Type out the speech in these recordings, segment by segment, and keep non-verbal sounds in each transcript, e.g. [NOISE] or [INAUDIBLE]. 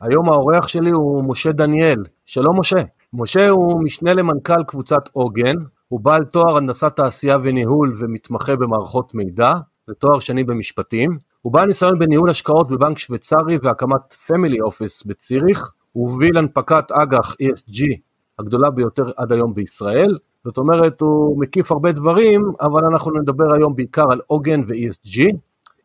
היום האורח שלי הוא משה דניאל. שלום משה. משה הוא משנה למנכ"ל קבוצת עוגן, הוא בעל תואר הנדסת תעשייה וניהול ומתמחה במערכות מידע, ותואר שני במשפטים. הוא בעל ניסיון בניהול השקעות בבנק שוויצרי והקמת פמילי אופיס בציריך. הוא הוביל הנפקת אג"ח ESG הגדולה ביותר עד היום בישראל. זאת אומרת, הוא מקיף הרבה דברים, אבל אנחנו נדבר היום בעיקר על עוגן ו-ESG.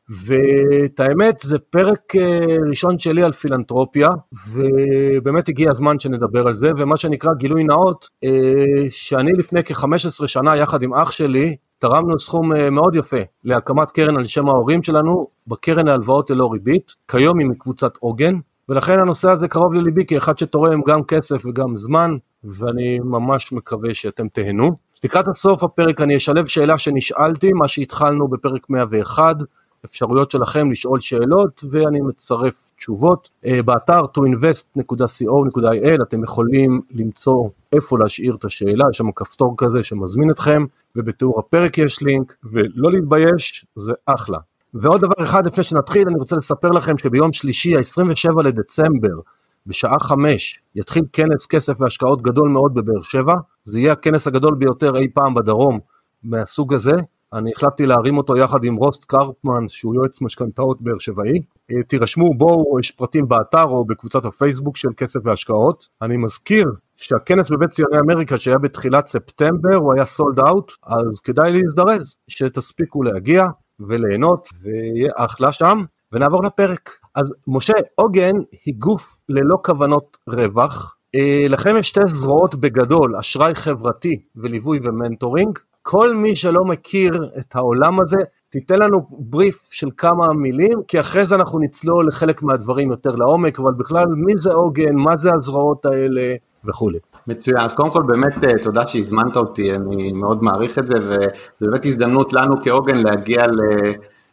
ואת האמת זה פרק אה, ראשון שלי על פילנטרופיה ובאמת הגיע הזמן שנדבר על זה ומה שנקרא גילוי נאות אה, שאני לפני כ-15 שנה יחד עם אח שלי תרמנו סכום אה, מאוד יפה להקמת קרן על שם ההורים שלנו בקרן להלוואות ללא ריבית כיום היא מקבוצת עוגן ולכן הנושא הזה קרוב לליבי כאחד שתורם גם כסף וגם זמן ואני ממש מקווה שאתם תהנו. לקראת הסוף הפרק אני אשלב שאלה שנשאלתי מה שהתחלנו בפרק 101 אפשרויות שלכם לשאול שאלות ואני מצרף תשובות. אה, באתר toinvest.co.il אתם יכולים למצוא איפה להשאיר את השאלה, יש שם כפתור כזה שמזמין אתכם ובתיאור הפרק יש לינק ולא להתבייש, זה אחלה. ועוד דבר אחד לפני שנתחיל אני רוצה לספר לכם שביום שלישי ה-27 לדצמבר בשעה חמש יתחיל כנס כסף והשקעות גדול מאוד בבאר שבע, זה יהיה הכנס הגדול ביותר אי פעם בדרום מהסוג הזה, אני החלטתי להרים אותו יחד עם רוסט קרפמן שהוא יועץ משכנתאות באר שבעי. אה, תירשמו בו, יש פרטים באתר או בקבוצת הפייסבוק של כסף והשקעות. אני מזכיר שהכנס בבית ציוני אמריקה שהיה בתחילת ספטמבר הוא היה sold out, אז כדאי להזדרז, שתספיקו להגיע וליהנות ויהיה אחלה שם. ונעבור לפרק. אז משה, עוגן היא גוף ללא כוונות רווח. אה, לכם יש שתי זרועות בגדול, אשראי חברתי וליווי ומנטורינג. כל מי שלא מכיר את העולם הזה, תיתן לנו בריף של כמה מילים, כי אחרי זה אנחנו נצלול לחלק מהדברים יותר לעומק, אבל בכלל, מי זה עוגן, מה זה הזרועות האלה וכולי. מצוין, אז קודם כל באמת אה, תודה שהזמנת אותי, אני מאוד מעריך את זה, וזו באמת הזדמנות לנו כעוגן להגיע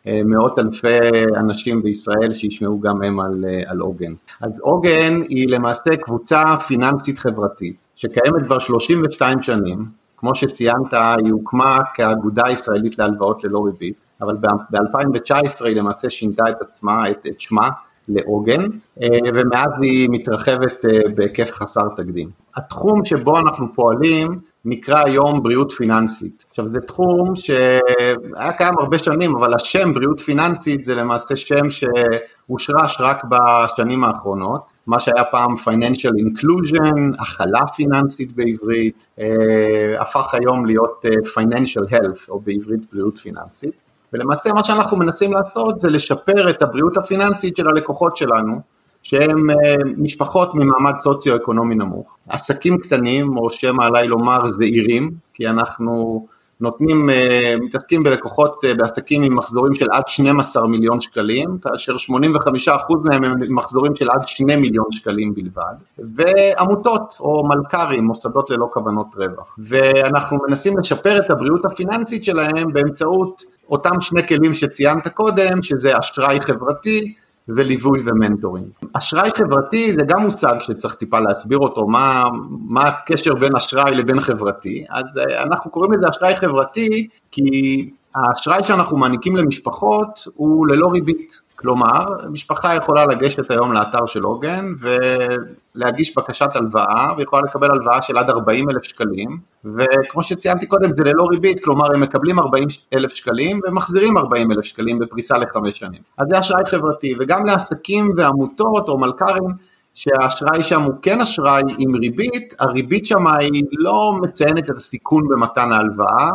למאות אלפי אנשים בישראל שישמעו גם הם על, אה, על עוגן. אז עוגן היא למעשה קבוצה פיננסית חברתית, שקיימת כבר 32 שנים, כמו שציינת, היא הוקמה כאגודה ישראלית להלוואות ללא ריבית, אבל ב-2019 היא למעשה שינתה את עצמה, את, את שמה, לעוגן, אה, ומאז היא מתרחבת אה, בהיקף חסר תקדים. התחום שבו אנחנו פועלים נקרא היום בריאות פיננסית. עכשיו זה תחום שהיה קיים הרבה שנים, אבל השם בריאות פיננסית זה למעשה שם שהושרש רק בשנים האחרונות, מה שהיה פעם Financial Inclusion, הכלה פיננסית בעברית, אה, הפך היום להיות אה, Financial Health, או בעברית בריאות פיננסית. ולמעשה מה שאנחנו מנסים לעשות זה לשפר את הבריאות הפיננסית של הלקוחות שלנו, שהם אה, משפחות ממעמד סוציו-אקונומי נמוך, עסקים קטנים, או שמא עליי לומר זעירים, כי אנחנו נותנים, אה, מתעסקים בלקוחות, אה, בעסקים עם מחזורים של עד 12 מיליון שקלים, כאשר 85% מהם הם מחזורים של עד 2 מיליון שקלים בלבד, ועמותות או מלכ"רים, מוסדות ללא כוונות רווח. ואנחנו מנסים לשפר את הבריאות הפיננסית שלהם באמצעות אותם שני כלים שציינת קודם, שזה אשראי חברתי, וליווי ומנטורינג. אשראי חברתי זה גם מושג שצריך טיפה להסביר אותו, מה, מה הקשר בין אשראי לבין חברתי, אז אה, אנחנו קוראים לזה אשראי חברתי כי האשראי שאנחנו מעניקים למשפחות הוא ללא ריבית, כלומר משפחה יכולה לגשת היום לאתר של עוגן ולהגיש בקשת הלוואה ויכולה לקבל הלוואה של עד 40 אלף שקלים וכמו שציינתי קודם זה ללא ריבית, כלומר הם מקבלים 40 אלף שקלים ומחזירים 40 אלף שקלים בפריסה לחמש שנים. אז זה אשראי חברתי וגם לעסקים ועמותות או מלכ"רים שהאשראי שם הוא כן אשראי עם ריבית, הריבית שם היא לא מציינת את הסיכון במתן ההלוואה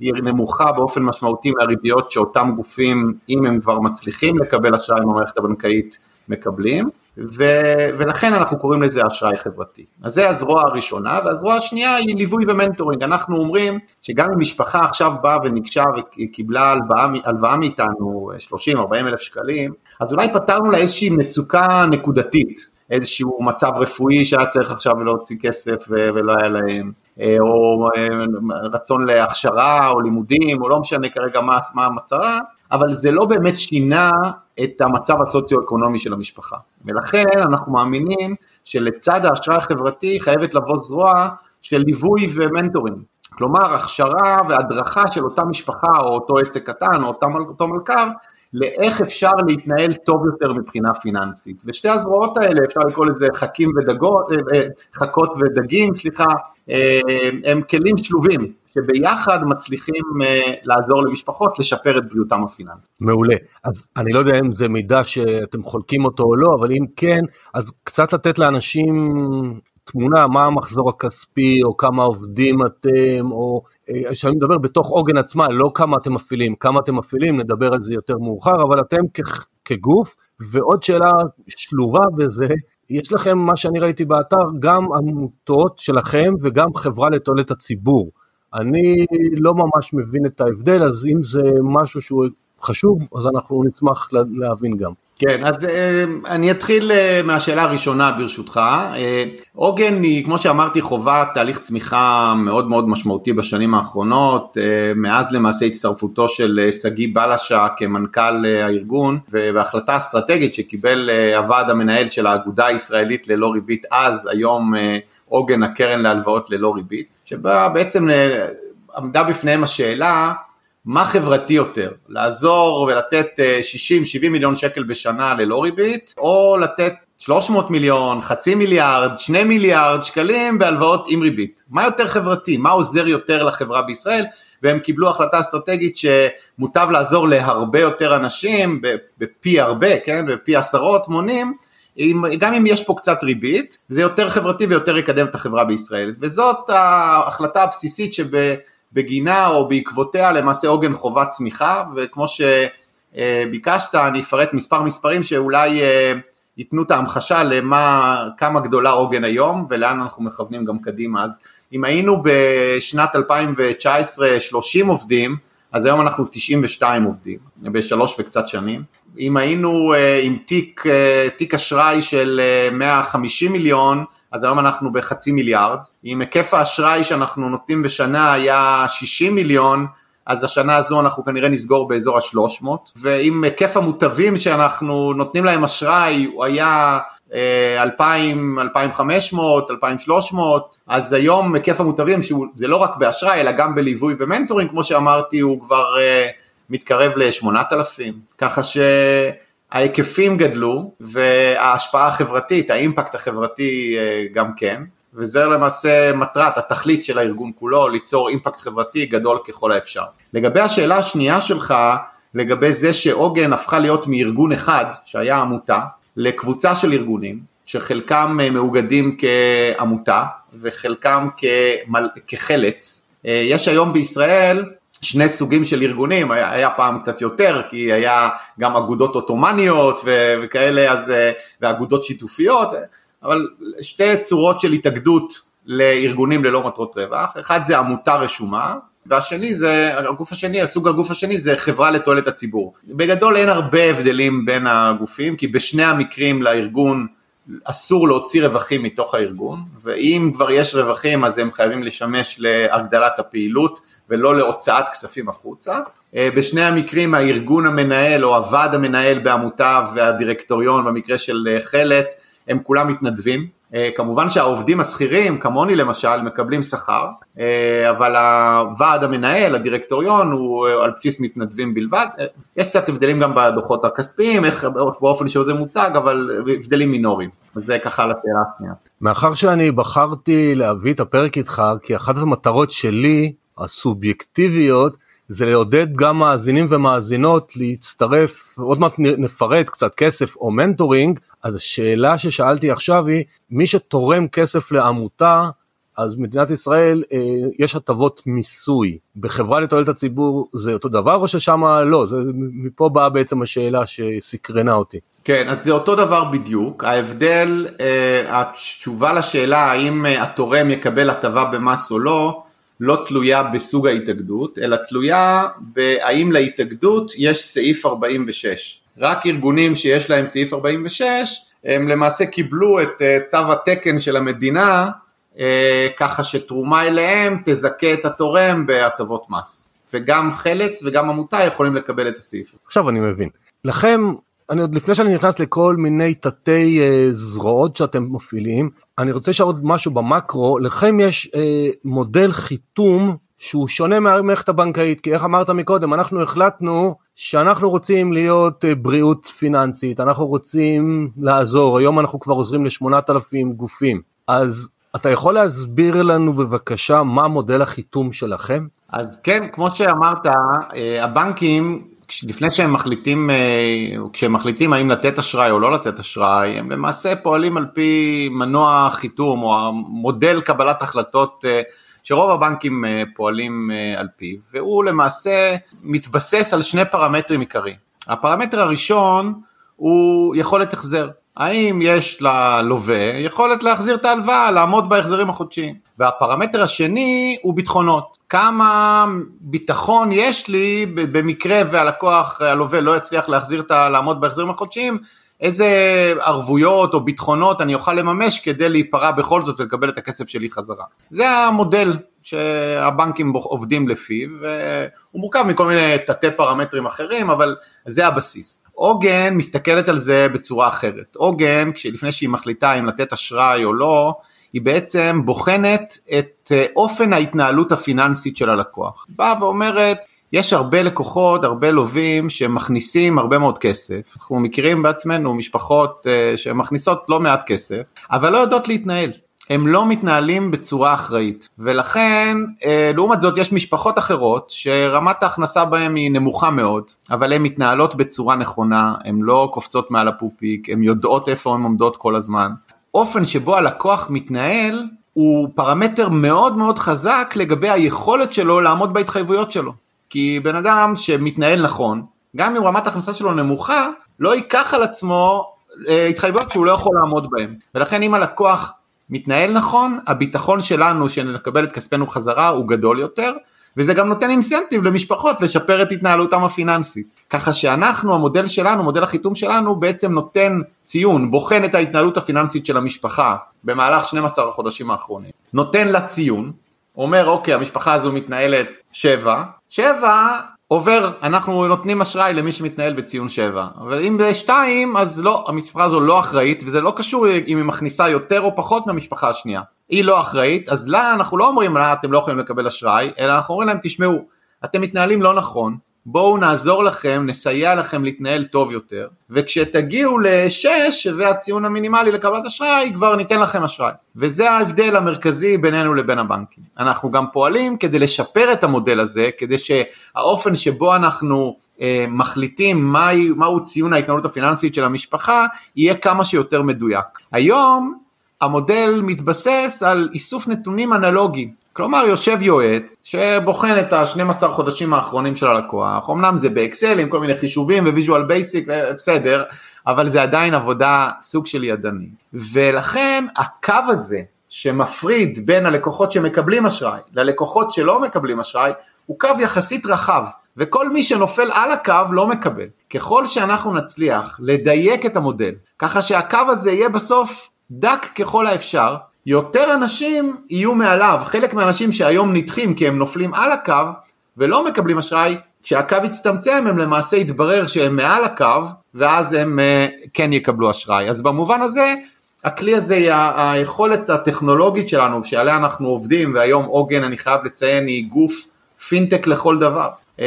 היא נמוכה באופן משמעותי מהריביות שאותם גופים, אם הם כבר מצליחים לקבל אשראי במערכת הבנקאית, מקבלים, ו, ולכן אנחנו קוראים לזה אשראי חברתי. אז זה הזרוע הראשונה, והזרוע השנייה היא ליווי ומנטורינג. אנחנו אומרים שגם אם משפחה עכשיו באה וניגשה וקיבלה הלוואה, הלוואה מאיתנו 30-40 אלף שקלים, אז אולי פתרנו לה איזושהי מצוקה נקודתית. איזשהו מצב רפואי שהיה צריך עכשיו להוציא כסף ולא היה להם, או רצון להכשרה או לימודים, או לא משנה כרגע מה, מה המטרה, אבל זה לא באמת שינה את המצב הסוציו-אקונומי של המשפחה. ולכן אנחנו מאמינים שלצד האשראי החברתי חייבת לבוא זרוע של ליווי ומנטורים. כלומר, הכשרה והדרכה של אותה משפחה או אותו עסק קטן או אותו מלכ"ר, לאיך אפשר להתנהל טוב יותר מבחינה פיננסית. ושתי הזרועות האלה, אפשר לקרוא לזה חכים ודגות, אה, אה, חכות ודגים, סליחה, אה, הם כלים שלובים. שביחד מצליחים לעזור למשפחות לשפר את בריאותם הפיננסית. מעולה. אז אני לא יודע אם זה מידע שאתם חולקים אותו או לא, אבל אם כן, אז קצת לתת לאנשים תמונה מה המחזור הכספי או כמה עובדים אתם או אה, כשאני מדבר בתוך עוגן עצמה לא כמה אתם מפעילים כמה אתם מפעילים נדבר על זה יותר מאוחר אבל אתם כ- כגוף ועוד שאלה שלובה בזה יש לכם מה שאני ראיתי באתר גם עמותות שלכם וגם חברה לתועלת הציבור אני לא ממש מבין את ההבדל, אז אם זה משהו שהוא חשוב, אז אנחנו נשמח להבין גם. כן, אז אה, אני אתחיל אה, מהשאלה הראשונה ברשותך. אה, עוגן היא, כמו שאמרתי, חובה תהליך צמיחה מאוד מאוד משמעותי בשנים האחרונות, מאז למעשה הצטרפותו של שגיא בלשה כמנכ"ל הארגון, והחלטה אסטרטגית שקיבל הוועד המנהל של האגודה הישראלית ללא ריבית אז, היום עוגן הקרן להלוואות ללא ריבית, שבה בעצם עמדה בפניהם השאלה מה חברתי יותר, לעזור ולתת 60-70 אה, מיליון שקל בשנה ללא ריבית, או לתת 300 מיליון, חצי מיליארד, 2 מיליארד שקלים בהלוואות עם ריבית. מה יותר חברתי? מה עוזר יותר לחברה בישראל? והם קיבלו החלטה אסטרטגית שמוטב לעזור להרבה יותר אנשים, בפי הרבה, כן? בפי עשרות מונים, גם אם יש פה קצת ריבית, זה יותר חברתי ויותר יקדם את החברה בישראל. וזאת ההחלטה הבסיסית שב... בגינה או בעקבותיה למעשה עוגן חובת צמיחה וכמו שביקשת אני אפרט מספר מספרים שאולי אה, ייתנו את ההמחשה למה, כמה גדולה עוגן היום ולאן אנחנו מכוונים גם קדימה. אז אם היינו בשנת 2019 30 עובדים אז היום אנחנו 92 עובדים בשלוש וקצת שנים. אם היינו אה, עם תיק, אה, תיק אשראי של 150 מיליון אז היום אנחנו בחצי מיליארד, אם היקף האשראי שאנחנו נותנים בשנה היה 60 מיליון, אז השנה הזו אנחנו כנראה נסגור באזור ה-300, ואם היקף המוטבים שאנחנו נותנים להם אשראי הוא היה 2,000, 2,500, 2,300, אז היום היקף המוטבים, שזה לא רק באשראי אלא גם בליווי ומנטורים, כמו שאמרתי, הוא כבר uh, מתקרב ל-8,000, ככה ש... ההיקפים גדלו וההשפעה החברתית, האימפקט החברתי אה, גם כן, וזה למעשה מטרת, התכלית של הארגון כולו, ליצור אימפקט חברתי גדול ככל האפשר. לגבי השאלה השנייה שלך, לגבי זה שעוגן הפכה להיות מארגון אחד, שהיה עמותה, לקבוצה של ארגונים, שחלקם אה, מאוגדים כעמותה וחלקם כמל... כחלץ. אה, יש היום בישראל שני סוגים של ארגונים, היה, היה פעם קצת יותר, כי היה גם אגודות עות'מאניות וכאלה, אז, אה, ואגודות שיתופיות, אבל שתי צורות של התאגדות לארגונים ללא מטרות רווח, אחד זה עמותה רשומה, והשני זה, הגוף השני, הסוג הגוף השני זה חברה לתועלת הציבור. בגדול אין הרבה הבדלים בין הגופים, כי בשני המקרים לארגון אסור להוציא רווחים מתוך הארגון, ואם כבר יש רווחים אז הם חייבים לשמש להגדלת הפעילות ולא להוצאת כספים החוצה. אה, בשני המקרים הארגון המנהל או הוועד המנהל בעמותה והדירקטוריון במקרה של אה, חלץ הם כולם מתנדבים, כמובן שהעובדים השכירים, כמוני למשל, מקבלים שכר, אה, אבל הוועד המנהל, הדירקטוריון, הוא אה, על בסיס מתנדבים בלבד. יש קצת הבדלים גם בדוחות הכספיים, איך באופן שזה מוצג, אבל הבדלים מינוריים. וזה ככה לשאלה השנייה. מאחר שאני בחרתי להביא את הפרק איתך, כי אחת המטרות שלי, הסובייקטיביות, זה לעודד גם מאזינים ומאזינות להצטרף, עוד מעט נפרט קצת כסף או מנטורינג, אז השאלה ששאלתי עכשיו היא, מי שתורם כסף לעמותה, אז מדינת ישראל אה, יש הטבות מיסוי. בחברה לתועלת הציבור זה אותו דבר או ששם לא? זה, מפה באה בעצם השאלה שסקרנה אותי. כן, אז זה אותו דבר בדיוק. ההבדל, אה, התשובה לשאלה האם אה, התורם יקבל הטבה במס או לא, לא תלויה בסוג ההתאגדות, אלא תלויה בהאם להתאגדות יש סעיף 46. רק ארגונים שיש להם סעיף 46, הם למעשה קיבלו את אה, תו התקן של המדינה, אה, ככה שתרומה אליהם תזכה את התורם בהטבות מס. וגם חלץ וגם עמותה יכולים לקבל את הסעיף. עכשיו אני מבין. לכם, אני עוד לפני שאני נכנס לכל מיני תתי אה, זרועות שאתם מפעילים, אני רוצה לשאול עוד משהו במקרו, לכם יש אה, מודל חיתום שהוא שונה מהמערכת הבנקאית, כי איך אמרת מקודם, אנחנו החלטנו שאנחנו רוצים להיות אה, בריאות פיננסית, אנחנו רוצים לעזור, היום אנחנו כבר עוזרים לשמונת אלפים גופים, אז אתה יכול להסביר לנו בבקשה מה מודל החיתום שלכם? אז כן, כמו שאמרת, אה, הבנקים, לפני שהם מחליטים, אה, כשהם מחליטים האם לתת אשראי או לא לתת אשראי, הם למעשה פועלים על פי מנוע חיתום או המודל קבלת החלטות שרוב הבנקים פועלים על פיו, והוא למעשה מתבסס על שני פרמטרים עיקריים. הפרמטר הראשון הוא יכולת החזר. האם יש ללווה יכולת להחזיר את ההלוואה, לעמוד בהחזרים החודשיים. והפרמטר השני הוא ביטחונות. כמה ביטחון יש לי במקרה והלקוח, הלווה לא יצליח להחזיר את ה... לעמוד בהחזרים החודשיים, איזה ערבויות או ביטחונות אני אוכל לממש כדי להיפרע בכל זאת ולקבל את הכסף שלי חזרה. זה המודל שהבנקים עובדים לפיו, והוא מורכב מכל מיני תתי פרמטרים אחרים, אבל זה הבסיס. עוגן מסתכלת על זה בצורה אחרת. עוגן, לפני שהיא מחליטה אם לתת אשראי או לא, היא בעצם בוחנת את אה, אופן ההתנהלות הפיננסית של הלקוח. באה ואומרת, יש הרבה לקוחות, הרבה לווים שמכניסים הרבה מאוד כסף, אנחנו מכירים בעצמנו משפחות uh, שמכניסות לא מעט כסף, אבל לא יודעות להתנהל. הם לא מתנהלים בצורה אחראית ולכן אה, לעומת זאת יש משפחות אחרות שרמת ההכנסה בהם היא נמוכה מאוד אבל הן מתנהלות בצורה נכונה, הן לא קופצות מעל הפופיק, הן יודעות איפה הן עומדות כל הזמן. אופן שבו הלקוח מתנהל הוא פרמטר מאוד מאוד חזק לגבי היכולת שלו לעמוד בהתחייבויות שלו. כי בן אדם שמתנהל נכון, גם אם רמת ההכנסה שלו נמוכה, לא ייקח על עצמו אה, התחייבויות שהוא לא יכול לעמוד בהן. ולכן אם הלקוח מתנהל נכון, הביטחון שלנו שנקבל את כספנו חזרה הוא גדול יותר, וזה גם נותן אינסנטיב למשפחות לשפר את התנהלותם הפיננסית. ככה שאנחנו, המודל שלנו, מודל החיתום שלנו, בעצם נותן ציון, בוחן את ההתנהלות הפיננסית של המשפחה במהלך 12 החודשים האחרונים. נותן לה ציון, אומר אוקיי, המשפחה הזו מתנהלת 7, 7 עובר, אנחנו נותנים אשראי למי שמתנהל בציון 7, אבל אם ב-2 אז לא, המשפחה הזו לא אחראית, וזה לא קשור אם היא מכניסה יותר או פחות מהמשפחה השנייה. היא לא אחראית, אז לה אנחנו לא אומרים לה אתם לא יכולים לקבל אשראי, אלא אנחנו אומרים להם תשמעו, אתם מתנהלים לא נכון, בואו נעזור לכם, נסייע לכם להתנהל טוב יותר, וכשתגיעו לשש, שזה הציון המינימלי לקבלת אשראי, כבר ניתן לכם אשראי. וזה ההבדל המרכזי בינינו לבין הבנקים. אנחנו גם פועלים כדי לשפר את המודל הזה, כדי שהאופן שבו אנחנו אה, מחליטים מהי, מהו ציון ההתנהלות הפיננסית של המשפחה, יהיה כמה שיותר מדויק. היום המודל מתבסס על איסוף נתונים אנלוגיים. כלומר יושב יועץ שבוחן את ה-12 חודשים האחרונים של הלקוח, אמנם זה באקסל עם כל מיני חישובים Visual Basic, בסדר, אבל זה עדיין עבודה סוג של ידני. ולכן הקו הזה שמפריד בין הלקוחות שמקבלים אשראי ללקוחות שלא מקבלים אשראי, הוא קו יחסית רחב, וכל מי שנופל על הקו לא מקבל. ככל שאנחנו נצליח לדייק את המודל, ככה שהקו הזה יהיה בסוף דק ככל האפשר, יותר אנשים יהיו מעליו, חלק מהאנשים שהיום נדחים כי הם נופלים על הקו ולא מקבלים אשראי, כשהקו יצטמצם הם למעשה יתברר שהם מעל הקו ואז הם uh, כן יקבלו אשראי. אז במובן הזה הכלי הזה היא היכולת הטכנולוגית שלנו שעליה אנחנו עובדים והיום עוגן אני חייב לציין היא גוף פינטק לכל דבר. uh,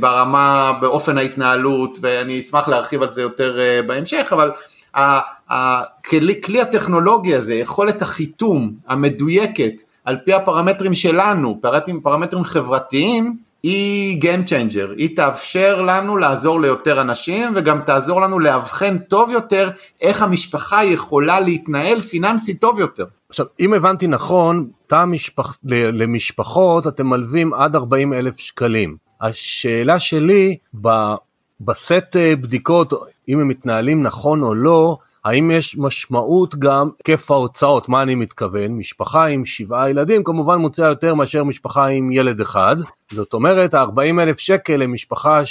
ברמה, באופן ההתנהלות ואני אשמח להרחיב על זה יותר uh, בהמשך אבל הכלי, כלי הטכנולוגי הזה, יכולת החיתום המדויקת על פי הפרמטרים שלנו, פרמטרים, פרמטרים חברתיים, היא Game Changer, היא תאפשר לנו לעזור ליותר אנשים וגם תעזור לנו לאבחן טוב יותר איך המשפחה יכולה להתנהל פיננסית טוב יותר. עכשיו אם הבנתי נכון, תא משפח... למשפחות אתם מלווים עד 40 אלף שקלים. השאלה שלי בסט אה, בדיקות אם הם מתנהלים נכון או לא, האם יש משמעות גם כיף ההוצאות, מה אני מתכוון? משפחה עם שבעה ילדים כמובן מוצע יותר מאשר משפחה עם ילד אחד, זאת אומרת ה-40 אלף שקל למשפחה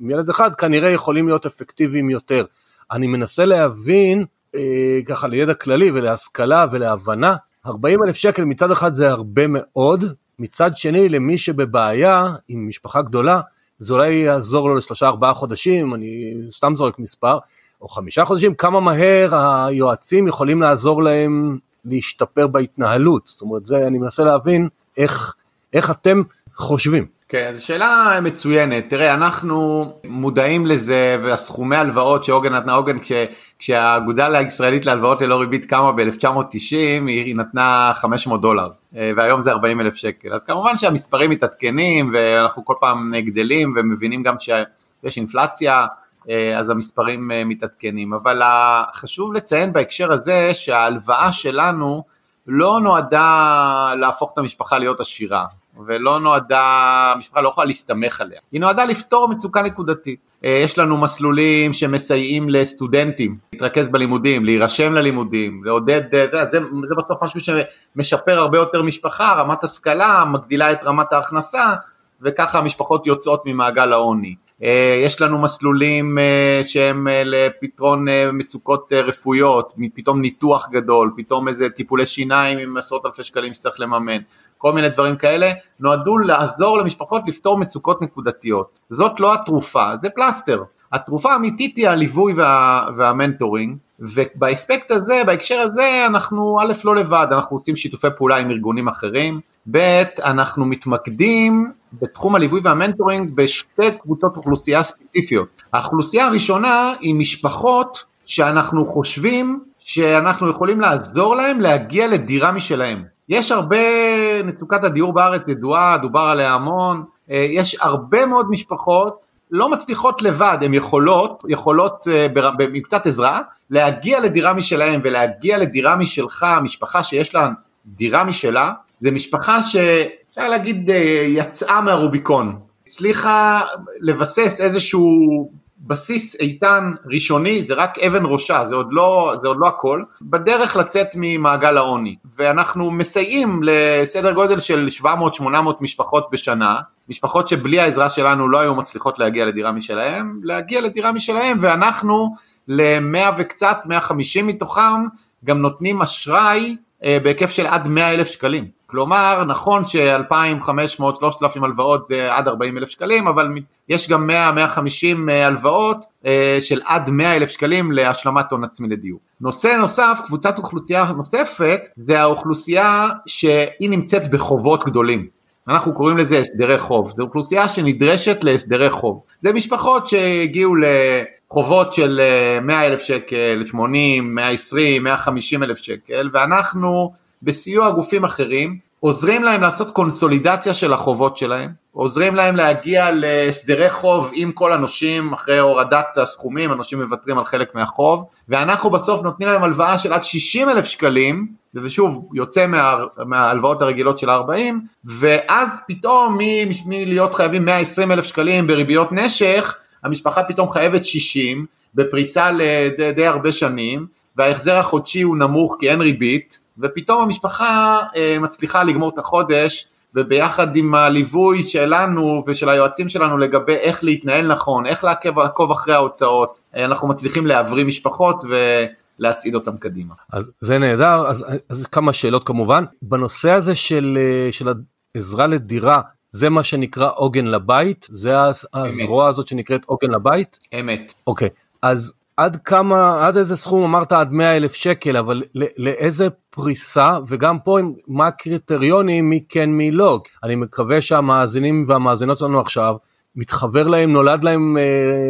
עם ילד אחד כנראה יכולים להיות אפקטיביים יותר. אני מנסה להבין, אה, ככה לידע כללי ולהשכלה ולהבנה, 40 אלף שקל מצד אחד זה הרבה מאוד, מצד שני למי שבבעיה עם משפחה גדולה, זה אולי יעזור לו לשלושה ארבעה חודשים, אני סתם זורק מספר, או חמישה חודשים, כמה מהר היועצים יכולים לעזור להם להשתפר בהתנהלות. זאת אומרת, זה, אני מנסה להבין איך, איך אתם חושבים. כן, זו שאלה מצוינת. תראה, אנחנו מודעים לזה, והסכומי הלוואות שעוגן נתנה, עוגן, כשהאגודה הישראלית להלוואות ללא ריבית קמה ב-1990, היא נתנה 500 דולר, אה, והיום זה 40 אלף שקל. אז כמובן שהמספרים מתעדכנים, ואנחנו כל פעם גדלים ומבינים גם שיש אינפלציה, אה, אז המספרים אה, מתעדכנים. אבל חשוב לציין בהקשר הזה שההלוואה שלנו לא נועדה להפוך את המשפחה להיות עשירה. ולא נועדה, המשפחה לא יכולה להסתמך עליה, היא נועדה לפתור מצוקה נקודתית. אה, יש לנו מסלולים שמסייעים לסטודנטים להתרכז בלימודים, להירשם ללימודים, לעודד, אה, זה, זה, זה בסוף משהו שמשפר הרבה יותר משפחה, רמת השכלה, מגדילה את רמת ההכנסה, וככה המשפחות יוצאות ממעגל העוני. אה, יש לנו מסלולים שהם לפתרון מצוקות רפואיות, פתאום ניתוח גדול, פתאום איזה טיפולי שיניים עם עשרות אלפי שקלים שצריך לממן. כל מיני דברים כאלה, נועדו לעזור למשפחות לפתור מצוקות נקודתיות. זאת לא התרופה, זה פלסטר. התרופה האמיתית היא הליווי וה, והמנטורינג, ובאספקט הזה, בהקשר הזה, אנחנו א' לא לבד, אנחנו עושים שיתופי פעולה עם ארגונים אחרים, ב' אנחנו מתמקדים בתחום הליווי והמנטורינג בשתי קבוצות אוכלוסייה ספציפיות. האוכלוסייה הראשונה היא משפחות שאנחנו חושבים שאנחנו יכולים לעזור להם להגיע לדירה משלהם. יש הרבה, מצוקת הדיור בארץ ידועה, דובר עליה המון, אה, יש הרבה מאוד משפחות לא מצליחות לבד, הן יכולות, יכולות אה, עם קצת עזרה, להגיע לדירה משלהם ולהגיע לדירה משלך, משפחה שיש לה דירה משלה, זה משפחה שאפשר להגיד אה, יצאה מהרוביקון, הצליחה לבסס איזשהו בסיס איתן ראשוני זה רק אבן ראשה, זה עוד לא, זה עוד לא הכל, בדרך לצאת ממעגל העוני. ואנחנו מסייעים לסדר גודל של 700-800 משפחות בשנה, משפחות שבלי העזרה שלנו לא היו מצליחות להגיע לדירה משלהם, להגיע לדירה משלהם, ואנחנו למאה וקצת, 150 מתוכם, גם נותנים אשראי בהיקף של עד 100 אלף שקלים. כלומר, נכון ש-2,500, 3,000 הלוואות זה עד 40 אלף שקלים, אבל יש גם 100-150 אה, הלוואות אה, של עד 100 אלף שקלים להשלמת הון עצמי לדיור. נושא נוסף, קבוצת אוכלוסייה נוספת, זה האוכלוסייה שהיא נמצאת בחובות גדולים. אנחנו קוראים לזה הסדרי חוב, זו אוכלוסייה שנדרשת להסדרי חוב. זה משפחות שהגיעו לחובות של 100 אה, אלף שקל, 80, 120, 150 אלף שקל, ואנחנו בסיוע גופים אחרים עוזרים להם לעשות קונסולידציה של החובות שלהם, עוזרים להם להגיע להסדרי חוב עם כל הנושים אחרי הורדת הסכומים, הנושים מוותרים על חלק מהחוב, ואנחנו בסוף נותנים להם הלוואה של עד 60 אלף שקלים, וזה שוב יוצא מה, מההלוואות הרגילות של 40, ואז פתאום מלהיות חייבים 120 אלף שקלים בריביות נשך, המשפחה פתאום חייבת 60 בפריסה לדי הרבה שנים, וההחזר החודשי הוא נמוך כי אין ריבית, ופתאום המשפחה אה, מצליחה לגמור את החודש וביחד עם הליווי שלנו ושל היועצים שלנו לגבי איך להתנהל נכון, איך לעקוב אחרי ההוצאות, אה, אנחנו מצליחים להבריא משפחות ולהצעיד אותם קדימה. אז זה נהדר, אז, אז כמה שאלות כמובן. בנושא הזה של, אה, של העזרה לדירה, זה מה שנקרא עוגן לבית? זה הזרוע הזאת שנקראת עוגן לבית? אמת. אוקיי, אז עד כמה, עד איזה סכום אמרת עד 100 אלף שקל, אבל לאיזה פריסה, וגם פה מה הקריטריונים מי כן מי לא. אני מקווה שהמאזינים והמאזינות שלנו עכשיו, מתחבר להם, נולד להם אה,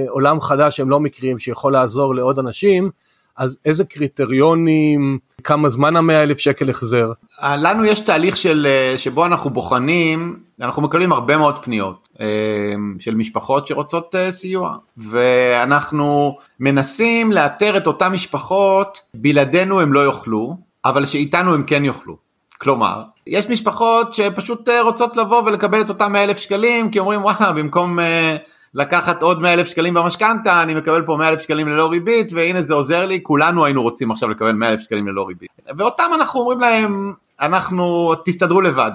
עולם חדש שהם לא מכירים, שיכול לעזור לעוד אנשים, אז איזה קריטריונים, כמה זמן המאה אלף שקל החזר? לנו יש תהליך של, אה, שבו אנחנו בוחנים, אנחנו מקבלים הרבה מאוד פניות אה, של משפחות שרוצות אה, סיוע, ואנחנו מנסים לאתר את אותן משפחות, בלעדינו הם לא יוכלו, אבל שאיתנו הם כן יוכלו. כלומר, יש משפחות שפשוט רוצות לבוא ולקבל את אותם 100 אלף שקלים, כי אומרים וואלה, במקום... לקחת עוד 100 אלף שקלים במשכנתה, אני מקבל פה 100 אלף שקלים ללא ריבית, והנה זה עוזר לי, כולנו היינו רוצים עכשיו לקבל 100 אלף שקלים ללא ריבית. ואותם אנחנו אומרים להם, אנחנו, תסתדרו לבד.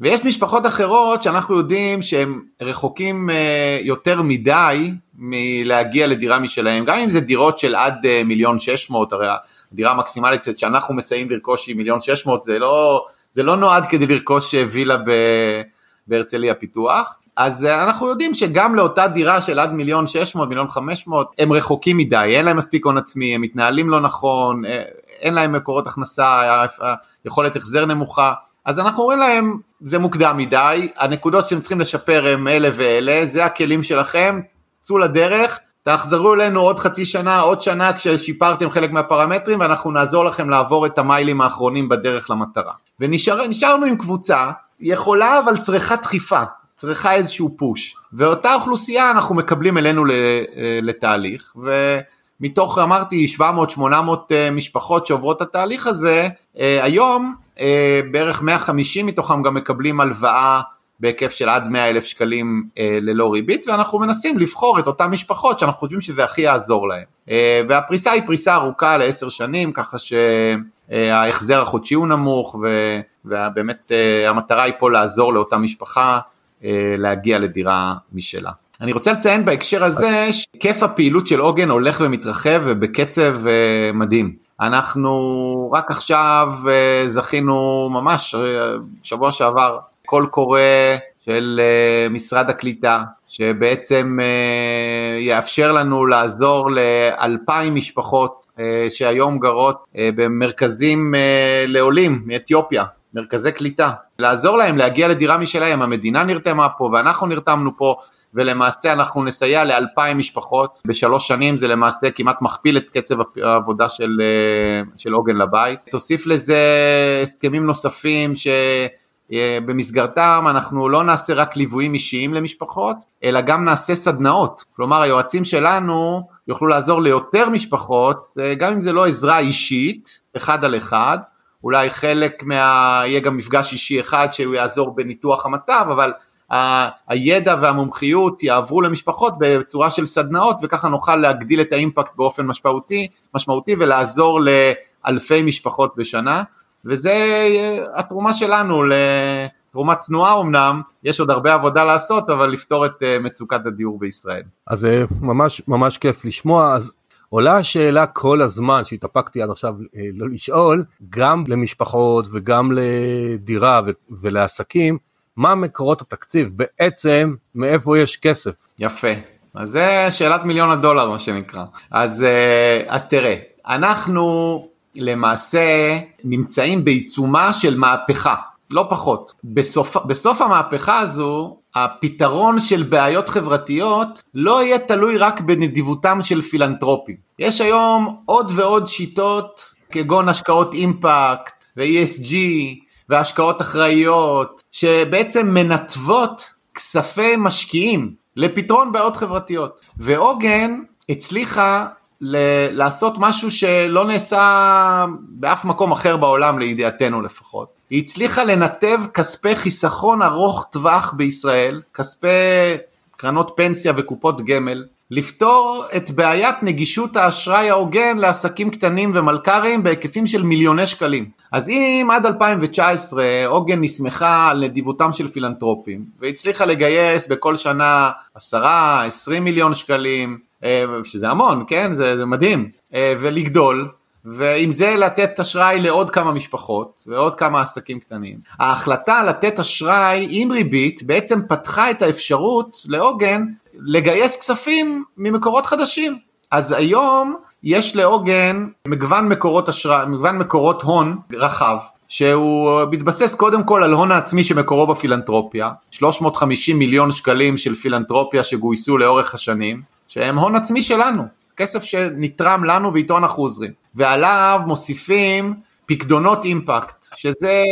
ויש משפחות אחרות שאנחנו יודעים שהם רחוקים אה, יותר מדי מלהגיע לדירה משלהם, גם אם זה דירות של עד אה, מיליון שש מאות, הרי הדירה המקסימלית שאנחנו מסייעים לרכוש היא מיליון שש מאות, זה לא, זה לא נועד כדי לרכוש אה, וילה בהרצליה פיתוח. אז אנחנו יודעים שגם לאותה דירה של עד מיליון שש מאות, מיליון חמש מאות, הם רחוקים מדי, אין להם מספיק הון עצמי, הם מתנהלים לא נכון, אין להם מקורות הכנסה, יכולת החזר נמוכה, אז אנחנו אומרים להם, זה מוקדם מדי, הנקודות שהם צריכים לשפר הם אלה ואלה, זה הכלים שלכם, צאו לדרך, תחזרו אלינו עוד חצי שנה, עוד שנה כששיפרתם חלק מהפרמטרים ואנחנו נעזור לכם לעבור את המיילים האחרונים בדרך למטרה. ונשארנו עם קבוצה, יכולה אבל צריכה דחיפה, צריכה איזשהו פוש, ואותה אוכלוסייה אנחנו מקבלים אלינו לתהליך, ו... מתוך אמרתי 700-800 אה, משפחות שעוברות את התהליך הזה, אה, היום אה, בערך 150 מתוכם גם מקבלים הלוואה בהיקף של עד 100 אלף שקלים ללא ריבית ואנחנו מנסים לבחור את אותן משפחות שאנחנו חושבים שזה הכי יעזור להם. והפריסה היא פריסה ארוכה לעשר שנים ככה שההחזר החודשי הוא נמוך ובאמת המטרה היא פה לעזור לאותה משפחה להגיע לדירה משלה. אני רוצה לציין בהקשר הזה שהיקף הפעילות של עוגן הולך ומתרחב ובקצב אה, מדהים. אנחנו רק עכשיו אה, זכינו ממש אה, שבוע שעבר קול קורא של משרד הקליטה שבעצם יאפשר לנו לעזור לאלפיים משפחות שהיום גרות במרכזים לעולים מאתיופיה, מרכזי קליטה, לעזור להם להגיע לדירה משלהם, המדינה נרתמה פה ואנחנו נרתמנו פה ולמעשה אנחנו נסייע לאלפיים משפחות בשלוש שנים זה למעשה כמעט מכפיל את קצב העבודה של, אה, של עוגן לבית. תוסיף לזה הסכמים נוספים שבמסגרתם אנחנו לא נעשה רק ליוויים אישיים למשפחות אלא גם נעשה סדנאות כלומר היועצים שלנו יוכלו לעזור ליותר משפחות אה, גם אם זה לא עזרה אישית אחד על אחד אולי חלק מה... יהיה גם מפגש אישי אחד שהוא יעזור בניתוח המצב אבל הידע והמומחיות יעברו למשפחות בצורה של סדנאות וככה נוכל להגדיל את האימפקט באופן משמעותי, משמעותי ולעזור לאלפי משפחות בשנה וזה התרומה שלנו תרומה צנועה אמנם, יש עוד הרבה עבודה לעשות, אבל לפתור את אה, מצוקת הדיור בישראל. אז אה, ממש ממש כיף לשמוע, אז עולה השאלה כל הזמן שהתאפקתי עד עכשיו אה, לא לשאול, גם למשפחות וגם לדירה ולעסקים, מה מקורות התקציב, בעצם מאיפה יש כסף. יפה, אז זה שאלת מיליון הדולר מה שנקרא. אז, אה, אז תראה, אנחנו למעשה נמצאים בעיצומה של מהפכה, לא פחות. בסוף, בסוף המהפכה הזו, הפתרון של בעיות חברתיות לא יהיה תלוי רק בנדיבותם של פילנטרופים. יש היום עוד ועוד שיטות כגון השקעות אימפקט ו-ESG והשקעות אחראיות, שבעצם מנתבות כספי משקיעים לפתרון בעיות חברתיות. ועוגן הצליחה ל- לעשות משהו שלא נעשה באף מקום אחר בעולם לידיעתנו לפחות. היא הצליחה לנתב כספי חיסכון ארוך טווח בישראל, כספי קרנות פנסיה וקופות גמל, לפתור את בעיית נגישות האשראי ההוגן לעסקים קטנים ומלכ"רים בהיקפים של מיליוני שקלים. אז אם עד 2019 עוגן נסמכה על נדיבותם של פילנטרופים והצליחה לגייס בכל שנה 10-20 מיליון שקלים, אה, שזה המון, כן? זה, זה מדהים, אה, ולגדול, ועם זה לתת אשראי לעוד כמה משפחות ועוד כמה עסקים קטנים. ההחלטה לתת אשראי עם ריבית בעצם פתחה את האפשרות לעוגן לגייס כספים ממקורות חדשים. אז היום יש לעוגן מגוון מקורות אשראי, מגוון מקורות הון רחב, שהוא מתבסס קודם כל על הון העצמי שמקורו בפילנטרופיה, 350 מיליון שקלים של פילנטרופיה שגויסו לאורך השנים, שהם הון עצמי שלנו, כסף שנתרם לנו ואיתו אנחנו עוזרים, ועליו מוסיפים פקדונות אימפקט, שזה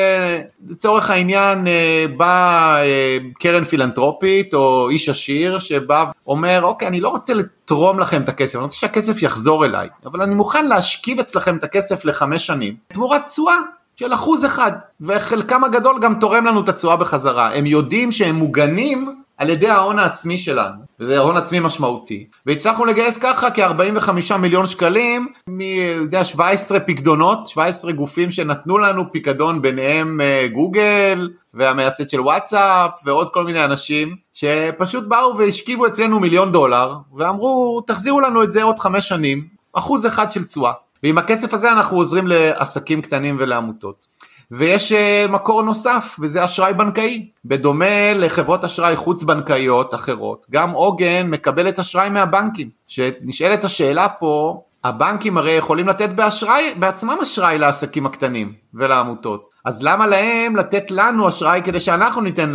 לצורך העניין אה, בא אה, קרן פילנטרופית או איש עשיר שבא ואומר אוקיי אני לא רוצה לתרום לכם את הכסף, אני רוצה שהכסף יחזור אליי, אבל אני מוכן להשכיב אצלכם את הכסף לחמש שנים תמורת תשואה של אחוז אחד, וחלקם הגדול גם תורם לנו את התשואה בחזרה, הם יודעים שהם מוגנים על ידי ההון העצמי שלנו, וזה הון עצמי משמעותי, והצלחנו לגייס ככה כ-45 מיליון שקלים מ-17 פקדונות, 17 גופים שנתנו לנו פיקדון ביניהם אה, גוגל והמייסד של וואטסאפ ועוד כל מיני אנשים שפשוט באו והשכיבו אצלנו מיליון דולר ואמרו תחזירו לנו את זה עוד חמש שנים, אחוז אחד של תשואה. ועם הכסף הזה אנחנו עוזרים לעסקים קטנים ולעמותות. ויש אה, מקור נוסף וזה אשראי בנקאי. בדומה לחברות אשראי חוץ בנקאיות אחרות, גם עוגן מקבלת אשראי מהבנקים. שנשאלת השאלה פה, הבנקים הרי יכולים לתת באשראי, בעצמם אשראי לעסקים הקטנים ולעמותות. אז למה להם לתת לנו אשראי כדי שאנחנו ניתן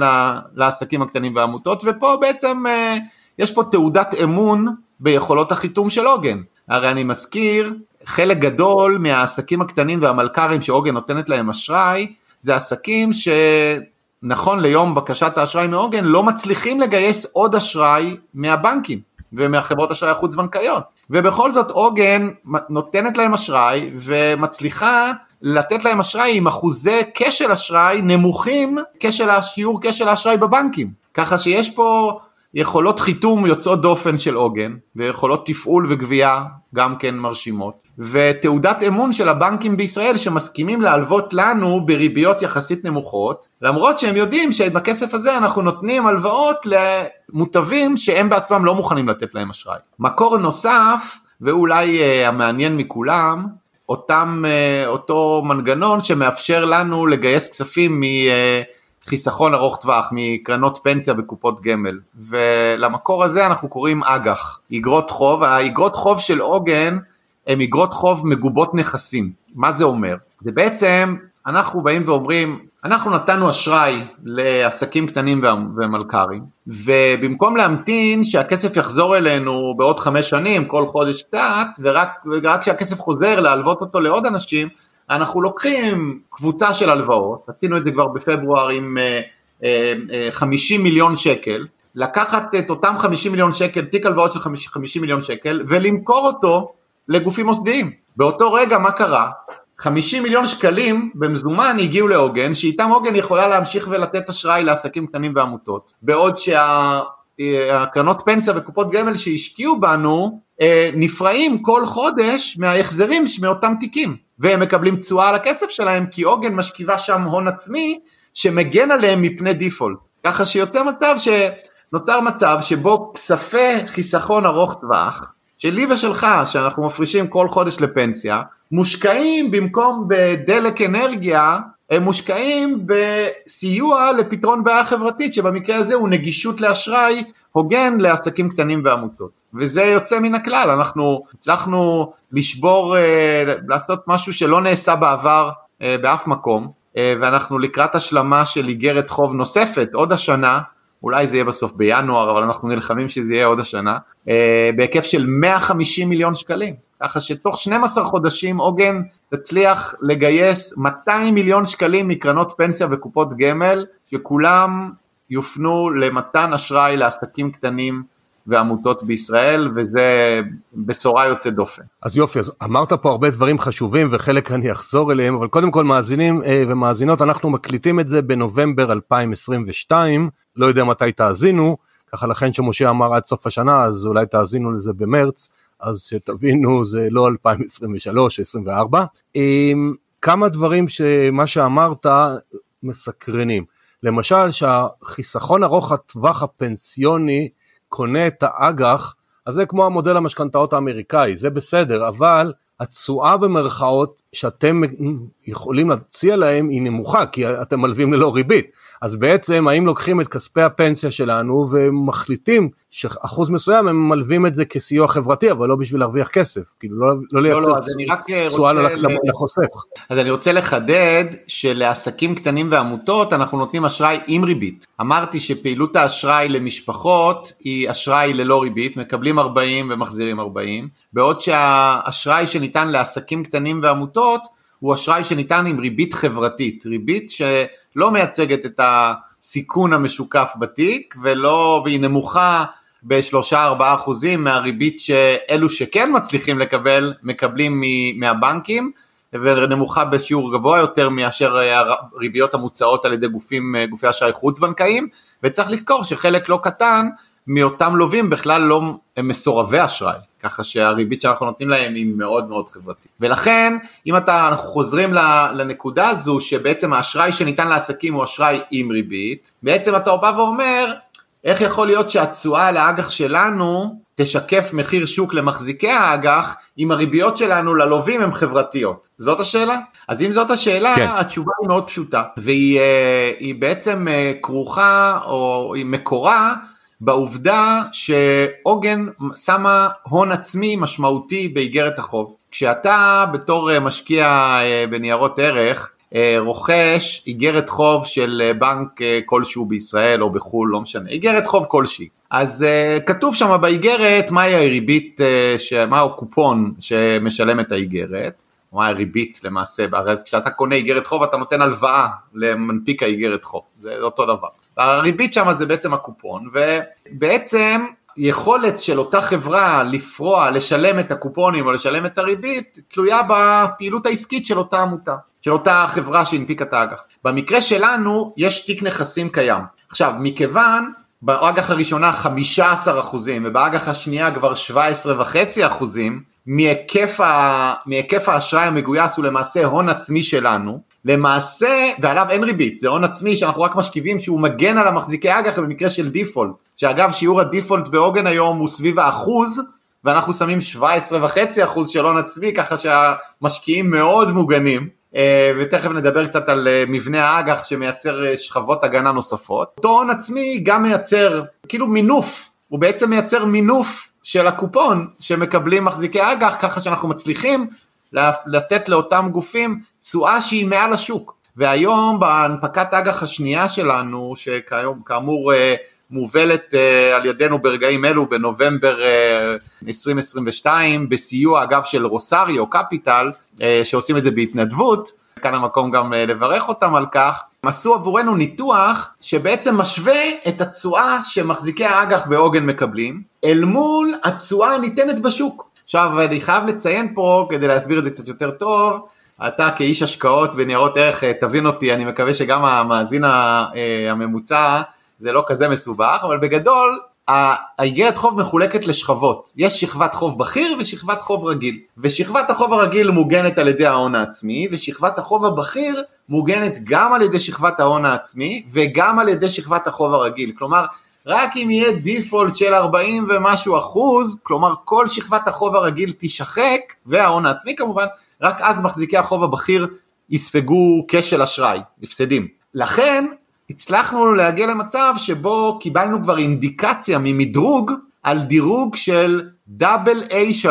לעסקים הקטנים והעמותות? ופה בעצם אה, יש פה תעודת אמון ביכולות החיתום של עוגן. הרי אני מזכיר חלק גדול מהעסקים הקטנים והמלכ"רים שעוגן נותנת להם אשראי, זה עסקים שנכון ליום בקשת האשראי מעוגן לא מצליחים לגייס עוד אשראי מהבנקים ומהחברות אשראי החוץ בנקאיות ובכל זאת עוגן נותנת להם אשראי ומצליחה לתת להם אשראי עם אחוזי כשל אשראי נמוכים כשל השיעור כשל האשראי בבנקים. ככה שיש פה יכולות חיתום יוצאות דופן של עוגן ויכולות תפעול וגבייה גם כן מרשימות ותעודת אמון של הבנקים בישראל שמסכימים להלוות לנו בריביות יחסית נמוכות למרות שהם יודעים שבכסף הזה אנחנו נותנים הלוואות למוטבים שהם בעצמם לא מוכנים לתת להם אשראי. מקור נוסף ואולי uh, המעניין מכולם אותם, uh, אותו מנגנון שמאפשר לנו לגייס כספים מ... Uh, חיסכון ארוך טווח מקרנות פנסיה וקופות גמל ולמקור הזה אנחנו קוראים אג"ח, אגרות חוב, האגרות חוב של עוגן הן אגרות חוב מגובות נכסים, מה זה אומר? זה בעצם אנחנו באים ואומרים אנחנו נתנו אשראי לעסקים קטנים ומלכ"רים ובמקום להמתין שהכסף יחזור אלינו בעוד חמש שנים כל חודש קצת ורק כשהכסף חוזר להלוות אותו לעוד אנשים אנחנו לוקחים קבוצה של הלוואות, עשינו את זה כבר בפברואר עם 50 אה, אה, אה, מיליון שקל, לקחת את אותם 50 מיליון שקל, תיק הלוואות של 50 מיליון שקל, ולמכור אותו לגופים מוסדיים. באותו רגע מה קרה? 50 מיליון שקלים במזומן הגיעו לעוגן, שאיתם עוגן יכולה להמשיך ולתת אשראי לעסקים קטנים ועמותות, בעוד שהקרנות פנסיה וקופות גמל שהשקיעו בנו נפרעים כל חודש מההחזרים מאותם תיקים. והם מקבלים תשואה על הכסף שלהם כי עוגן משכיבה שם הון עצמי שמגן עליהם מפני דיפולט. ככה שיוצא מצב שנוצר מצב שבו כספי חיסכון ארוך טווח שלי ושלך שאנחנו מפרישים כל חודש לפנסיה מושקעים במקום בדלק אנרגיה הם מושקעים בסיוע לפתרון בעיה חברתית שבמקרה הזה הוא נגישות לאשראי הוגן לעסקים קטנים ועמותות. וזה יוצא מן הכלל. אנחנו הצלחנו לשבור, אה, לעשות משהו שלא נעשה בעבר אה, באף מקום, אה, ואנחנו לקראת השלמה של איגרת חוב נוספת עוד השנה, אולי זה יהיה בסוף בינואר, אבל אנחנו נלחמים שזה יהיה עוד השנה, בהיקף של 150 מיליון שקלים. ככה שתוך 12 חודשים עוגן תצליח לגייס 200 מיליון שקלים מקרנות פנסיה וקופות גמל, שכולם יופנו למתן אשראי לעסקים קטנים ועמותות בישראל, וזה בשורה יוצאת דופן. אז יופי, אז אמרת פה הרבה דברים חשובים וחלק אני אחזור אליהם, אבל קודם כל מאזינים אה, ומאזינות, אנחנו מקליטים את זה בנובמבר 2022, לא יודע מתי תאזינו, ככה לכן שמשה אמר עד סוף השנה, אז אולי תאזינו לזה במרץ, אז שתבינו זה לא 2023, 2024. אמ, כמה דברים שמה שאמרת מסקרנים. למשל שהחיסכון ארוך הטווח הפנסיוני קונה את האג"ח, אז זה כמו המודל המשכנתאות האמריקאי, זה בסדר, אבל התשואה במרכאות שאתם יכולים להציע להם היא נמוכה, כי אתם מלווים ללא ריבית. אז בעצם האם לוקחים את כספי הפנסיה שלנו ומחליטים שאחוז מסוים הם מלווים את זה כסיוע חברתי אבל לא בשביל להרוויח כסף כאילו לא, לא לייצר לא, לא, תשואה לחוסך. אז אני רוצה לחדד שלעסקים קטנים ועמותות אנחנו נותנים אשראי עם ריבית אמרתי שפעילות האשראי למשפחות היא אשראי ללא ריבית מקבלים 40 ומחזירים 40 בעוד שהאשראי שניתן לעסקים קטנים ועמותות הוא אשראי שניתן עם ריבית חברתית ריבית שלא מייצגת את הסיכון המשוקף בתיק ולא והיא נמוכה בשלושה ארבעה אחוזים מהריבית שאלו שכן מצליחים לקבל מקבלים מהבנקים ונמוכה בשיעור גבוה יותר מאשר הריביות המוצעות על ידי גופים, גופי אשראי חוץ בנקאיים, וצריך לזכור שחלק לא קטן מאותם לווים בכלל לא הם מסורבי אשראי, ככה שהריבית שאנחנו נותנים להם היא מאוד מאוד חברתית. ולכן אם אתה, אנחנו חוזרים לנקודה הזו שבעצם האשראי שניתן לעסקים הוא אשראי עם ריבית, בעצם אתה בא ואומר איך יכול להיות שהתשואה על האג"ח שלנו תשקף מחיר שוק למחזיקי האג"ח אם הריביות שלנו ללווים הן חברתיות? זאת השאלה? אז אם זאת השאלה, כן. התשובה היא מאוד פשוטה, והיא אה, בעצם אה, כרוכה או היא מקורה בעובדה שעוגן שמה הון עצמי משמעותי באיגרת החוב. כשאתה בתור אה, משקיע בניירות ערך אה, רוכש איגרת חוב של אה, בנק אה, כלשהו בישראל או בחו"ל, לא משנה, איגרת חוב כלשהי. אז כתוב שם באיגרת מהי הריבית, מהו הקופון שמשלם את האיגרת, מהי הריבית למעשה, הרי כשאתה קונה איגרת חוב אתה נותן הלוואה למנפיק האיגרת חוב, זה אותו דבר. הריבית שם זה בעצם הקופון, ובעצם יכולת של אותה חברה לפרוע, לשלם את הקופונים או לשלם את הריבית, תלויה בפעילות העסקית של אותה עמותה. של אותה חברה שהנפיקה את האג"ח. במקרה שלנו יש תיק נכסים קיים. עכשיו, מכיוון באג"ח הראשונה 15 אחוזים ובאג"ח השנייה כבר 17 וחצי אחוזים, מהיקף, ה... מהיקף האשראי המגויס הוא למעשה הון עצמי שלנו, למעשה, ועליו אין ריבית, זה הון עצמי שאנחנו רק משכיבים שהוא מגן על המחזיקי אג"ח במקרה של דיפולט, שאגב שיעור הדיפולט בעוגן היום הוא סביב האחוז, ואנחנו שמים 17.5 אחוז של הון עצמי, ככה שהמשקיעים מאוד מוגנים. אה, ותכף נדבר קצת על אה, מבנה האג"ח שמייצר אה, שכבות הגנה נוספות. אותו הון עצמי גם מייצר כאילו מינוף, הוא בעצם מייצר מינוף של הקופון שמקבלים מחזיקי אג"ח ככה שאנחנו מצליחים לתת לאותם גופים תשואה שהיא מעל השוק. והיום בהנפקת אג"ח השנייה שלנו, שכאמור מובלת על ידינו ברגעים אלו בנובמבר 2022 בסיוע אגב של רוסריו קפיטל שעושים את זה בהתנדבות, כאן המקום גם לברך אותם על כך, הם עשו עבורנו ניתוח שבעצם משווה את התשואה שמחזיקי האג"ח בעוגן מקבלים אל מול התשואה הניתנת בשוק. עכשיו אני חייב לציין פה כדי להסביר את זה קצת יותר טוב, אתה כאיש השקעות בניירות ערך תבין אותי, אני מקווה שגם המאזין הממוצע זה לא כזה מסובך, אבל בגדול האיגרת חוב מחולקת לשכבות, יש שכבת חוב בכיר ושכבת חוב רגיל, ושכבת החוב הרגיל מוגנת על ידי ההון העצמי, ושכבת החוב הבכיר מוגנת גם על ידי שכבת ההון העצמי וגם על ידי שכבת החוב הרגיל, כלומר רק אם יהיה דיפולט של 40 ומשהו אחוז, כלומר כל שכבת החוב הרגיל תישחק, וההון העצמי כמובן, רק אז מחזיקי החוב הבכיר יספגו כשל אשראי, הפסדים. לכן הצלחנו להגיע למצב שבו קיבלנו כבר אינדיקציה ממדרוג על דירוג של דאבל A3,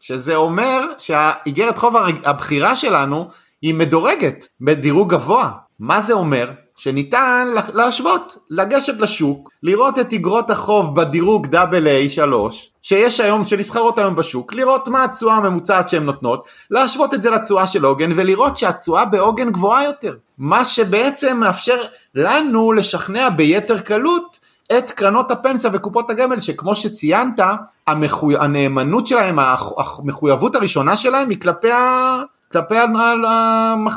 שזה אומר שהאיגרת חוב הבחירה שלנו היא מדורגת בדירוג גבוה. מה זה אומר? שניתן להשוות, לגשת לשוק, לראות את אגרות החוב בדירוג AA3 שיש היום, שנסחרות היום בשוק, לראות מה התשואה הממוצעת שהן נותנות, להשוות את זה לתשואה של עוגן ולראות שהתשואה בעוגן גבוהה יותר, מה שבעצם מאפשר לנו לשכנע ביתר קלות את קרנות הפנסיה וקופות הגמל שכמו שציינת המחוי... הנאמנות שלהם, המחויבות הראשונה שלהם היא כלפי ה... כלפי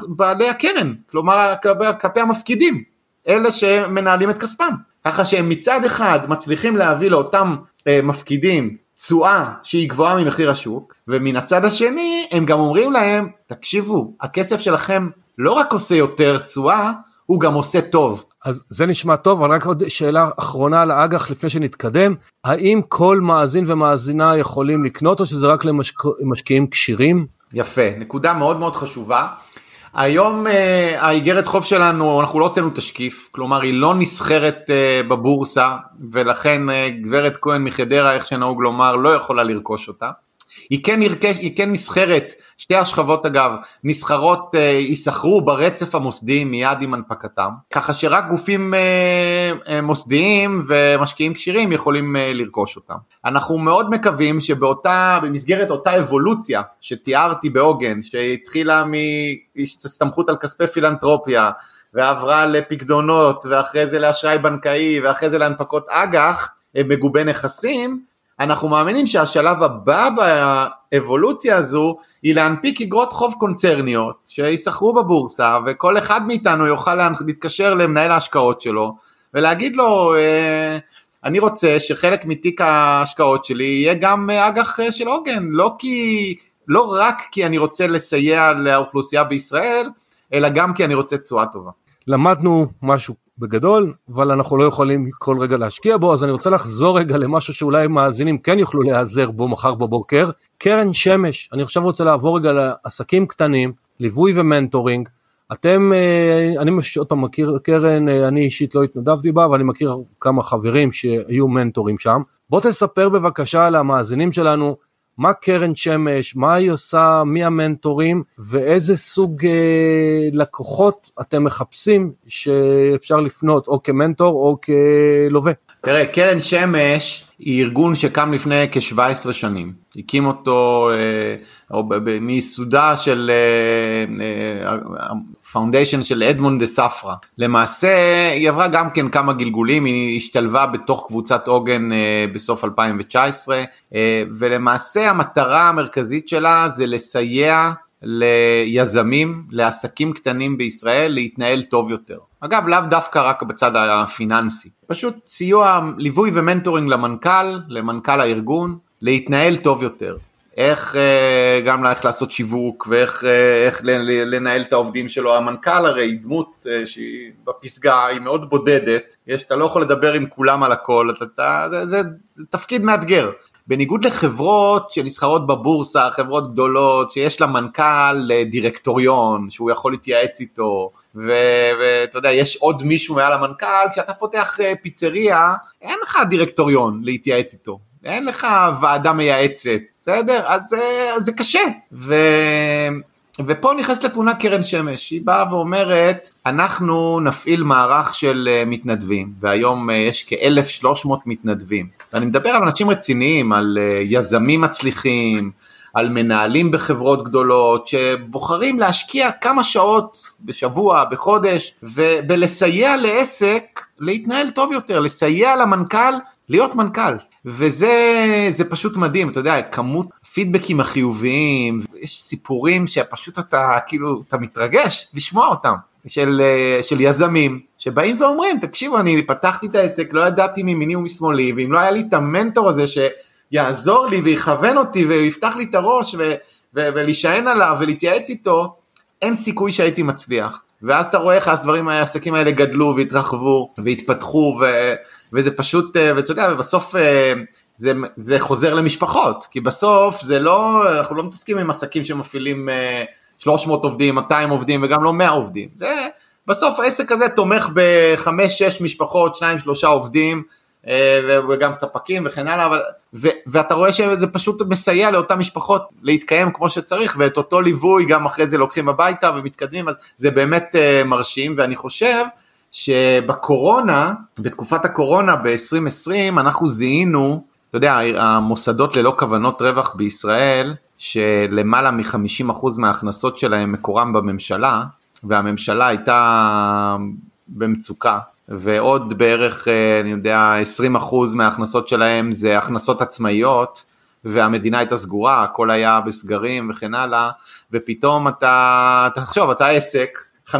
בעלי הקרן, כלומר כלפי, המפקידים, אלה שמנהלים את כספם. ככה שהם מצד אחד מצליחים להביא לאותם אה, מפקידים תשואה שהיא גבוהה ממחיר השוק, ומן הצד השני הם גם אומרים להם, תקשיבו, הכסף שלכם לא רק עושה יותר תשואה, הוא גם עושה טוב. אז זה נשמע טוב, אבל רק עוד שאלה אחרונה על האג"ח לפני שנתקדם, האם כל מאזין ומאזינה יכולים לקנות או שזה רק למשקיעים כשירים? יפה, נקודה מאוד מאוד חשובה. היום אה, האיגרת חוב שלנו, אנחנו לא הוצאנו תשקיף, כלומר היא לא נסחרת אה, בבורסה, ולכן אה, גברת כהן מחדרה, איך שנהוג לומר, לא יכולה לרכוש אותה. היא כן, ירכש, היא כן נסחרת, שתי השכבות אגב, נסחרות, אה, ייסחרו ברצף המוסדי מיד עם הנפקתם, ככה שרק גופים אה, אה, מוסדיים ומשקיעים כשירים יכולים לרכוש אותם. אנחנו מאוד מקווים שבאותה, במסגרת אותה אבולוציה שתיארתי בעוגן, שהתחילה מהסתמכות על כספי פילנטרופיה, ועברה לפקדונות, ואחרי זה לאשראי בנקאי, ואחרי זה להנפקות אג"ח, מגובה נכסים, אנחנו מאמינים שהשלב הבא באבולוציה הזו היא להנפיק אגרות חוב קונצרניות שיסחרו בבורסה וכל אחד מאיתנו יוכל להתקשר למנהל ההשקעות שלו ולהגיד לו אה, אני רוצה שחלק מתיק ההשקעות שלי יהיה גם אג"ח של עוגן, לא, כי, לא רק כי אני רוצה לסייע לאוכלוסייה בישראל, אלא גם כי אני רוצה תשואה טובה. למדנו משהו בגדול, אבל אנחנו לא יכולים כל רגע להשקיע בו, אז אני רוצה לחזור רגע למשהו שאולי מאזינים כן יוכלו להיעזר בו מחר בבוקר, קרן שמש, אני עכשיו רוצה לעבור רגע לעסקים קטנים, ליווי ומנטורינג, אתם, אה, אני עוד פעם מכיר קרן, אה, אני אישית לא התנדבתי בה, אבל אני מכיר כמה חברים שהיו מנטורים שם. בוא תספר בבקשה למאזינים שלנו מה קרן שמש, מה היא עושה, מי המנטורים ואיזה סוג אה, לקוחות אתם מחפשים שאפשר לפנות או כמנטור או כלווה. תראה, קרן שמש היא ארגון שקם לפני כ-17 שנים. הקים אותו אה, מיסודה של ה foundation אה, אה, של אדמונד דה ספרא. למעשה היא עברה גם כן כמה גלגולים, היא השתלבה בתוך קבוצת עוגן אה, בסוף 2019, אה, ולמעשה המטרה המרכזית שלה זה לסייע ליזמים, לעסקים קטנים בישראל להתנהל טוב יותר. אגב, לאו דווקא רק בצד הפיננסי, פשוט סיוע, ליווי ומנטורינג למנכ"ל, למנכ"ל הארגון, להתנהל טוב יותר. איך אה, גם איך לעשות שיווק ואיך אה, איך לנהל את העובדים שלו. המנכ"ל הרי דמות אה, שהיא בפסגה, היא מאוד בודדת, יש, אתה לא יכול לדבר עם כולם על הכל, אתה, אתה, זה, זה, זה תפקיד מאתגר. בניגוד לחברות שנסחרות בבורסה, חברות גדולות, שיש לה מנכ"ל דירקטוריון, שהוא יכול להתייעץ איתו, ואתה יודע, יש עוד מישהו מעל המנכ"ל, כשאתה פותח פיצריה, אין לך דירקטוריון להתייעץ איתו, אין לך ועדה מייעצת, בסדר? אז, אה, אז זה קשה. ו... ופה נכנסת לתמונה קרן שמש, היא באה ואומרת, אנחנו נפעיל מערך של אה, מתנדבים, והיום יש כ-1,300 מתנדבים. ואני מדבר על אנשים רציניים, על יזמים מצליחים, על מנהלים בחברות גדולות שבוחרים להשקיע כמה שעות בשבוע, בחודש, ולסייע לעסק להתנהל טוב יותר, לסייע למנכ"ל להיות מנכ"ל. וזה פשוט מדהים, אתה יודע, כמות הפידבקים החיוביים, יש סיפורים שפשוט אתה כאילו, אתה מתרגש לשמוע אותם. של, של יזמים שבאים ואומרים תקשיבו אני פתחתי את העסק לא ידעתי מימיני ומשמאלי ואם לא היה לי את המנטור הזה ש, יעזור לי ויכוון אותי ויפתח לי את הראש ו- ו- ולהישען עליו ולהתייעץ איתו, אין סיכוי שהייתי מצליח. ואז אתה רואה איך הדברים, העסקים האלה גדלו והתרחבו והתפתחו ו- וזה פשוט, אה, ואתה יודע, ובסוף אה, זה, זה חוזר למשפחות, כי בסוף זה לא, אנחנו לא מתעסקים עם עסקים שמפעילים 300 אה, עובדים, 200 עובדים וגם לא 100 עובדים. זה, בסוף העסק הזה תומך בחמש-שש משפחות, שניים שלושה עובדים, וגם ספקים וכן הלאה, אבל, ו, ואתה רואה שזה פשוט מסייע לאותן משפחות להתקיים כמו שצריך, ואת אותו ליווי גם אחרי זה לוקחים הביתה ומתקדמים, אז זה באמת מרשים, ואני חושב שבקורונה, בתקופת הקורונה ב-2020, אנחנו זיהינו, אתה יודע, המוסדות ללא כוונות רווח בישראל, שלמעלה מ-50% מההכנסות שלהם מקורם בממשלה, והממשלה הייתה במצוקה, ועוד בערך, אה, אני יודע, 20% מההכנסות שלהם זה הכנסות עצמאיות, והמדינה הייתה סגורה, הכל היה בסגרים וכן הלאה, ופתאום אתה, תחשוב, אתה עסק, 50%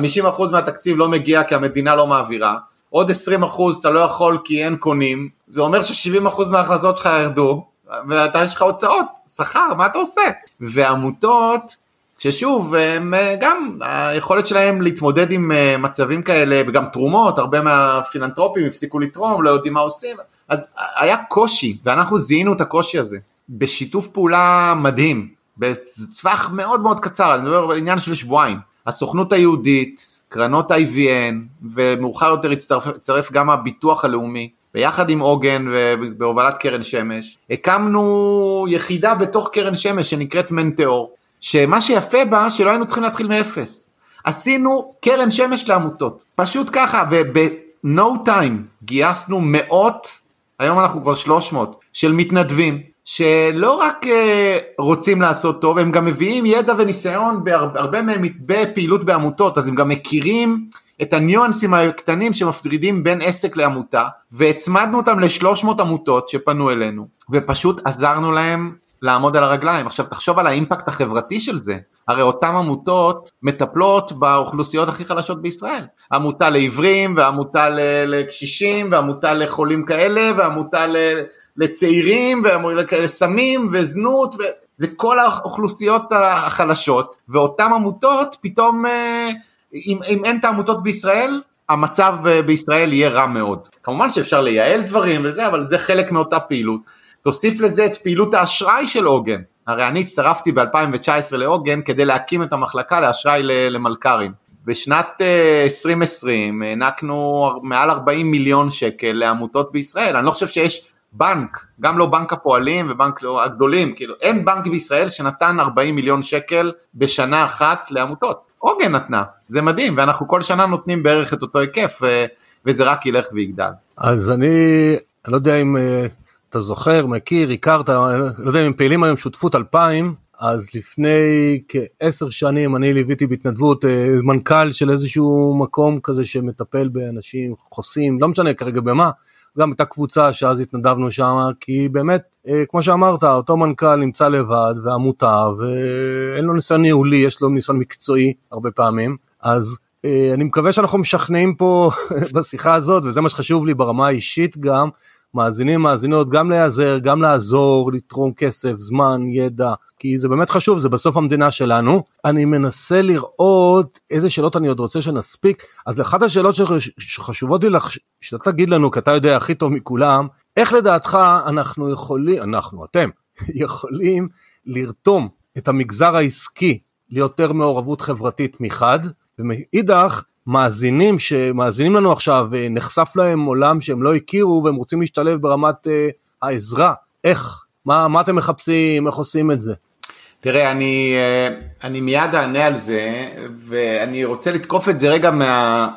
מהתקציב לא מגיע כי המדינה לא מעבירה, עוד 20% אתה לא יכול כי אין קונים, זה אומר ש-70% מההכנסות שלך ירדו, ואתה יש לך הוצאות, שכר, מה אתה עושה? ועמותות, ששוב, הם אה, גם, היכולת שלהם להתמודד עם אה, מצבים כאלה, וגם תרומות, הרבה מהפילנטרופים הפסיקו לתרום, לא יודעים מה עושים, אז היה קושי, ואנחנו זיהינו את הקושי הזה, בשיתוף פעולה מדהים, בטווח מאוד מאוד קצר, אני מדבר על עניין של שבועיים. הסוכנות היהודית, קרנות IVN, ומאוחר יותר הצטרף גם הביטוח הלאומי, ביחד עם עוגן ובהובלת קרן שמש, הקמנו יחידה בתוך קרן שמש שנקראת מנטאור, שמה שיפה בה שלא היינו צריכים להתחיל מאפס. עשינו קרן שמש לעמותות, פשוט ככה, וב-no time גייסנו מאות, היום אנחנו כבר 300, של מתנדבים, שלא רק uh, רוצים לעשות טוב, הם גם מביאים ידע וניסיון בהרבה מהם בפעילות בעמותות, אז הם גם מכירים את הניואנסים הקטנים שמפרידים בין עסק לעמותה, והצמדנו אותם ל-300 עמותות שפנו אלינו, ופשוט עזרנו להם לעמוד על הרגליים. עכשיו תחשוב על האימפקט החברתי של זה. הרי אותן עמותות מטפלות באוכלוסיות הכי חלשות בישראל. עמותה לעיוורים, ועמותה לקשישים, ועמותה לחולים כאלה, ועמותה לצעירים, ולסמים, וזנות, ו... זה כל האוכלוסיות החלשות, ואותן עמותות פתאום, אה, אם, אם אין את העמותות בישראל, המצב בישראל יהיה רע מאוד. כמובן שאפשר לייעל דברים וזה, אבל זה חלק מאותה פעילות. תוסיף לזה את פעילות האשראי של עוגן. הרי אני הצטרפתי ב-2019 לעוגן כדי להקים את המחלקה לאשראי למלכ"רים. בשנת 2020 אה, הענקנו מעל 40 מיליון שקל לעמותות בישראל, אני לא חושב שיש בנק, גם לא בנק הפועלים ובנק לא הגדולים, כאילו אין בנק בישראל שנתן 40 מיליון שקל בשנה אחת לעמותות, עוגן נתנה, זה מדהים, ואנחנו כל שנה נותנים בערך את אותו היקף, וזה רק ילך ויגדל. אז אני, אני לא יודע אם אה, אתה זוכר, מכיר, הכרת, לא יודע אם הם פעילים היום שותפות 2000, אז לפני כעשר שנים אני ליוויתי בהתנדבות אה, מנכ"ל של איזשהו מקום כזה שמטפל באנשים חוסים, לא משנה כרגע במה, גם הייתה קבוצה שאז התנדבנו שם, כי באמת, אה, כמו שאמרת, אותו מנכ"ל נמצא לבד ועמותה ואין לו ניסיון ניהולי, יש לו ניסיון מקצועי הרבה פעמים, אז אה, אני מקווה שאנחנו משכנעים פה [LAUGHS] בשיחה הזאת, וזה מה שחשוב לי ברמה האישית גם, מאזינים מאזינות גם להיעזר גם לעזור לתרום כסף זמן ידע כי זה באמת חשוב זה בסוף המדינה שלנו. אני מנסה לראות איזה שאלות אני עוד רוצה שנספיק. אז אחת השאלות שחשובות לי לך שאתה תגיד לנו כי אתה יודע הכי טוב מכולם איך לדעתך אנחנו יכולים אנחנו אתם [LAUGHS] יכולים לרתום את המגזר העסקי ליותר מעורבות חברתית מחד? ומאידך מאזינים שמאזינים לנו עכשיו נחשף להם עולם שהם לא הכירו והם רוצים להשתלב ברמת uh, העזרה איך מה מה אתם מחפשים איך עושים את זה. תראה אני אה, אני מיד אענה על זה ואני רוצה לתקוף את זה רגע מה,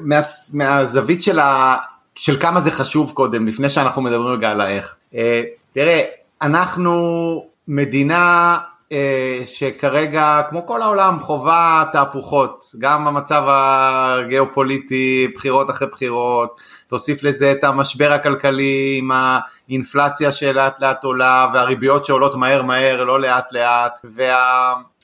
מה, מהזווית של, ה, של כמה זה חשוב קודם לפני שאנחנו מדברים רגע על האיך. אה, תראה אנחנו מדינה אה, שכרגע, כמו כל העולם, חווה תהפוכות, גם המצב הגיאופוליטי, בחירות אחרי בחירות, תוסיף לזה את המשבר הכלכלי עם האינפלציה שלאט לאט עולה, והריביות שעולות מהר מהר, לא לאט לאט,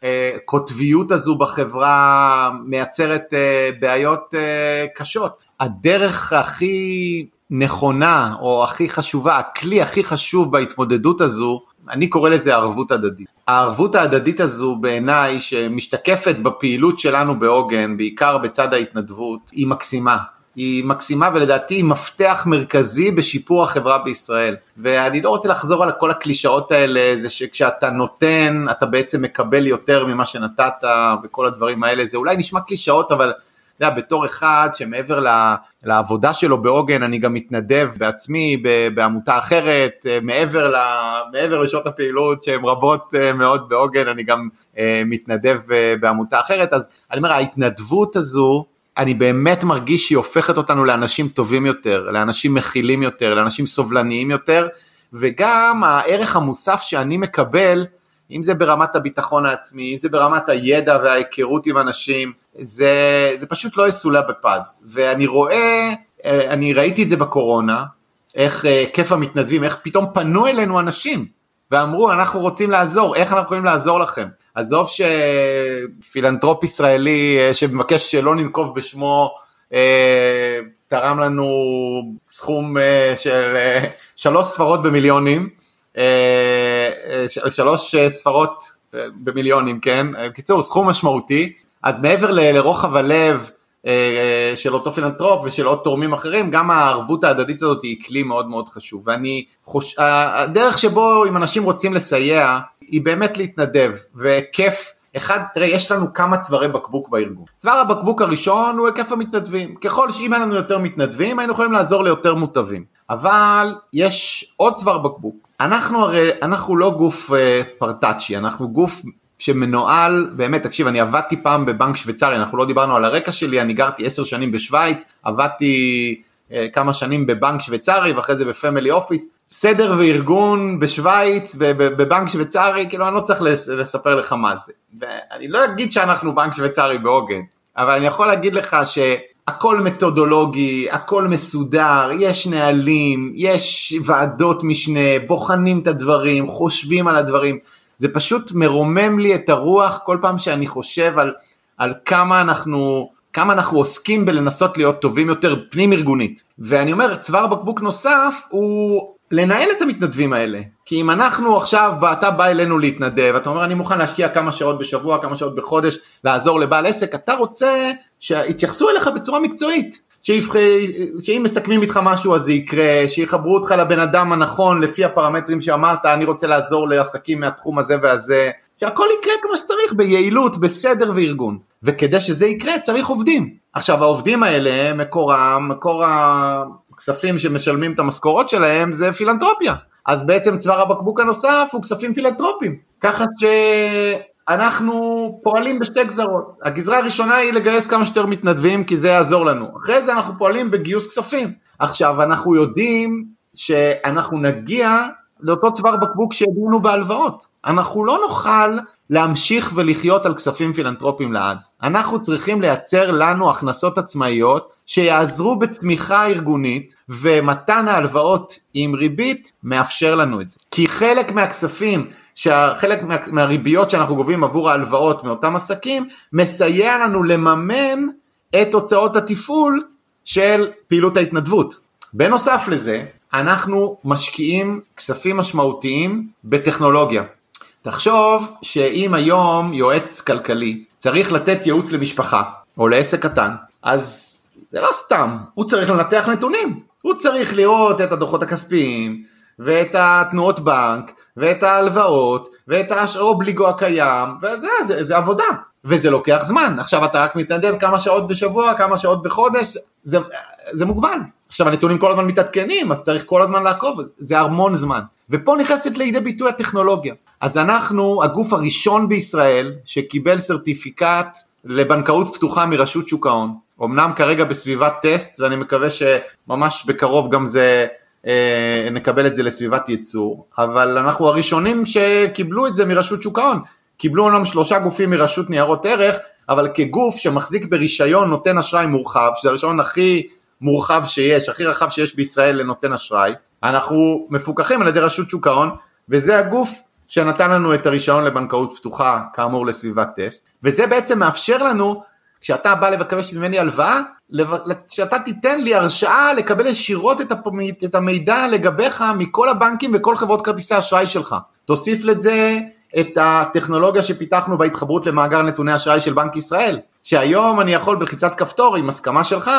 והקוטביות הזו בחברה מייצרת אה, בעיות אה, קשות. הדרך הכי נכונה, או הכי חשובה, הכלי הכי חשוב בהתמודדות הזו, אני קורא לזה ערבות הדדית. הערבות ההדדית הזו בעיניי שמשתקפת בפעילות שלנו בעוגן, בעיקר בצד ההתנדבות, היא מקסימה. היא מקסימה ולדעתי היא מפתח מרכזי בשיפור החברה בישראל. ואני לא רוצה לחזור על כל הקלישאות האלה, זה שכשאתה נותן אתה בעצם מקבל יותר ממה שנתת וכל הדברים האלה, זה אולי נשמע קלישאות אבל יודע, בתור אחד שמעבר לעבודה שלו בעוגן, אני גם מתנדב בעצמי בעמותה אחרת, אה, מעבר, ל, מעבר לשעות הפעילות שהן רבות אה, מאוד בעוגן, אני גם אה, מתנדב בעמותה אחרת, אז אני אומר, ההתנדבות הזו, אני באמת מרגיש שהיא הופכת אותנו לאנשים טובים יותר, לאנשים מכילים יותר, לאנשים סובלניים יותר, וגם הערך המוסף שאני מקבל, אם זה ברמת הביטחון העצמי, אם זה ברמת הידע וההיכרות עם אנשים, זה, זה פשוט לא יסולא בפז. ואני רואה, אה, אני ראיתי את זה בקורונה, איך אה, המתנדבים, איך פתאום פנו אלינו אנשים ואמרו אנחנו רוצים לעזור, איך אנחנו יכולים לעזור לכם? עזוב שפילנטרופ ישראלי אה, שמבקש שלא ננקוב בשמו תרם לנו סכום של שלוש ספרות במיליונים, שלוש ספרות במיליונים, כן? בקיצור, סכום משמעותי, אז מעבר לרוחב הלב אה, של אותו פילנטרופ ושל עוד תורמים אחרים, גם הערבות ההדדית הזאת היא כלי מאוד מאוד חשוב. ואני חוש... הדרך שבו אם אנשים רוצים לסייע, היא באמת להתנדב, וכיף. אחד, תראה, יש לנו כמה צווארי בקבוק בארגון. צוואר הבקבוק הראשון הוא היקף המתנדבים. ככל שאם אין לנו יותר מתנדבים, היינו יכולים לעזור ליותר מוטבים. אבל יש עוד צוואר בקבוק. אנחנו הרי, אנחנו לא גוף אה, פרטאצ'י, אנחנו גוף שמנוהל, באמת, תקשיב, אני עבדתי פעם בבנק שוויצרי, אנחנו לא דיברנו על הרקע שלי, אני גרתי עשר שנים בשוויץ, עבדתי אה, כמה שנים בבנק שוויצרי ואחרי זה בפמילי אופיס, סדר וארגון בשוויץ, בבנק שוויצרי, כאילו אני לא צריך לספר לך מה זה. ואני לא אגיד שאנחנו בנק שוויצרי בעוגן, אבל אני יכול להגיד לך ש... הכל מתודולוגי, הכל מסודר, יש נהלים, יש ועדות משנה, בוחנים את הדברים, חושבים על הדברים. זה פשוט מרומם לי את הרוח כל פעם שאני חושב על, על כמה אנחנו... כמה אנחנו עוסקים בלנסות להיות טובים יותר פנים ארגונית. ואני אומר, צוואר בקבוק נוסף הוא לנהל את המתנדבים האלה. כי אם אנחנו עכשיו, אתה בא אלינו להתנדב, אתה אומר אני מוכן להשקיע כמה שעות בשבוע, כמה שעות בחודש, לעזור לבעל עסק, אתה רוצה שיתייחסו אליך בצורה מקצועית. שיבח... שאם מסכמים איתך משהו אז זה יקרה, שיחברו אותך לבן אדם הנכון לפי הפרמטרים שאמרת, אני רוצה לעזור לעסקים מהתחום הזה והזה, שהכל יקרה כמו שצריך, ביעילות, בסדר וארגון. וכדי שזה יקרה צריך עובדים. עכשיו העובדים האלה, מקורם, מקור הכספים שמשלמים את המשכורות שלהם זה פילנטרופיה. אז בעצם צוואר הבקבוק הנוסף הוא כספים פילנטרופיים. ככה שאנחנו פועלים בשתי גזרות. הגזרה הראשונה היא לגייס כמה שיותר מתנדבים כי זה יעזור לנו. אחרי זה אנחנו פועלים בגיוס כספים. עכשיו אנחנו יודעים שאנחנו נגיע לאותו צוואר בקבוק שידענו בהלוואות. אנחנו לא נוכל להמשיך ולחיות על כספים פילנטרופיים לעד. אנחנו צריכים לייצר לנו הכנסות עצמאיות שיעזרו בצמיחה ארגונית ומתן ההלוואות עם ריבית מאפשר לנו את זה. כי חלק מהכספים, חלק מה, מהריביות שאנחנו גובים עבור ההלוואות מאותם עסקים מסייע לנו לממן את הוצאות התפעול של פעילות ההתנדבות. בנוסף לזה, אנחנו משקיעים כספים משמעותיים בטכנולוגיה. תחשוב שאם היום יועץ כלכלי צריך לתת ייעוץ למשפחה או לעסק קטן, אז זה לא סתם, הוא צריך לנתח נתונים, הוא צריך לראות את הדוחות הכספיים ואת התנועות בנק ואת ההלוואות ואת האובליגו הקיים, וזה זה, זה עבודה, וזה לוקח זמן, עכשיו אתה רק מתנדב כמה שעות בשבוע, כמה שעות בחודש, זה, זה מוגבל. עכשיו הנתונים כל הזמן מתעדכנים, אז צריך כל הזמן לעקוב, זה המון זמן. ופה נכנסת לידי ביטוי הטכנולוגיה. אז אנחנו הגוף הראשון בישראל שקיבל סרטיפיקט לבנקאות פתוחה מרשות שוק ההון. אמנם כרגע בסביבת טסט, ואני מקווה שממש בקרוב גם זה, אה, נקבל את זה לסביבת ייצור, אבל אנחנו הראשונים שקיבלו את זה מרשות שוק ההון. קיבלו אומנם שלושה גופים מרשות ניירות ערך, אבל כגוף שמחזיק ברישיון נותן אשראי מורחב, שזה הרישיון הכי מורחב שיש, הכי רחב שיש בישראל לנותן אשראי, אנחנו מפוקחים על ידי רשות שוק ההון, וזה הגוף שנתן לנו את הרישיון לבנקאות פתוחה, כאמור לסביבת טסט, וזה בעצם מאפשר לנו, כשאתה בא לבקש ממני הלוואה, שאתה תיתן לי הרשאה לקבל ישירות את המידע לגביך מכל הבנקים וכל חברות כרטיסי האשראי שלך. תוסיף לזה את הטכנולוגיה שפיתחנו בהתחברות למאגר נתוני אשראי של בנק ישראל, שהיום אני יכול בלחיצת כפתור עם הסכמה שלך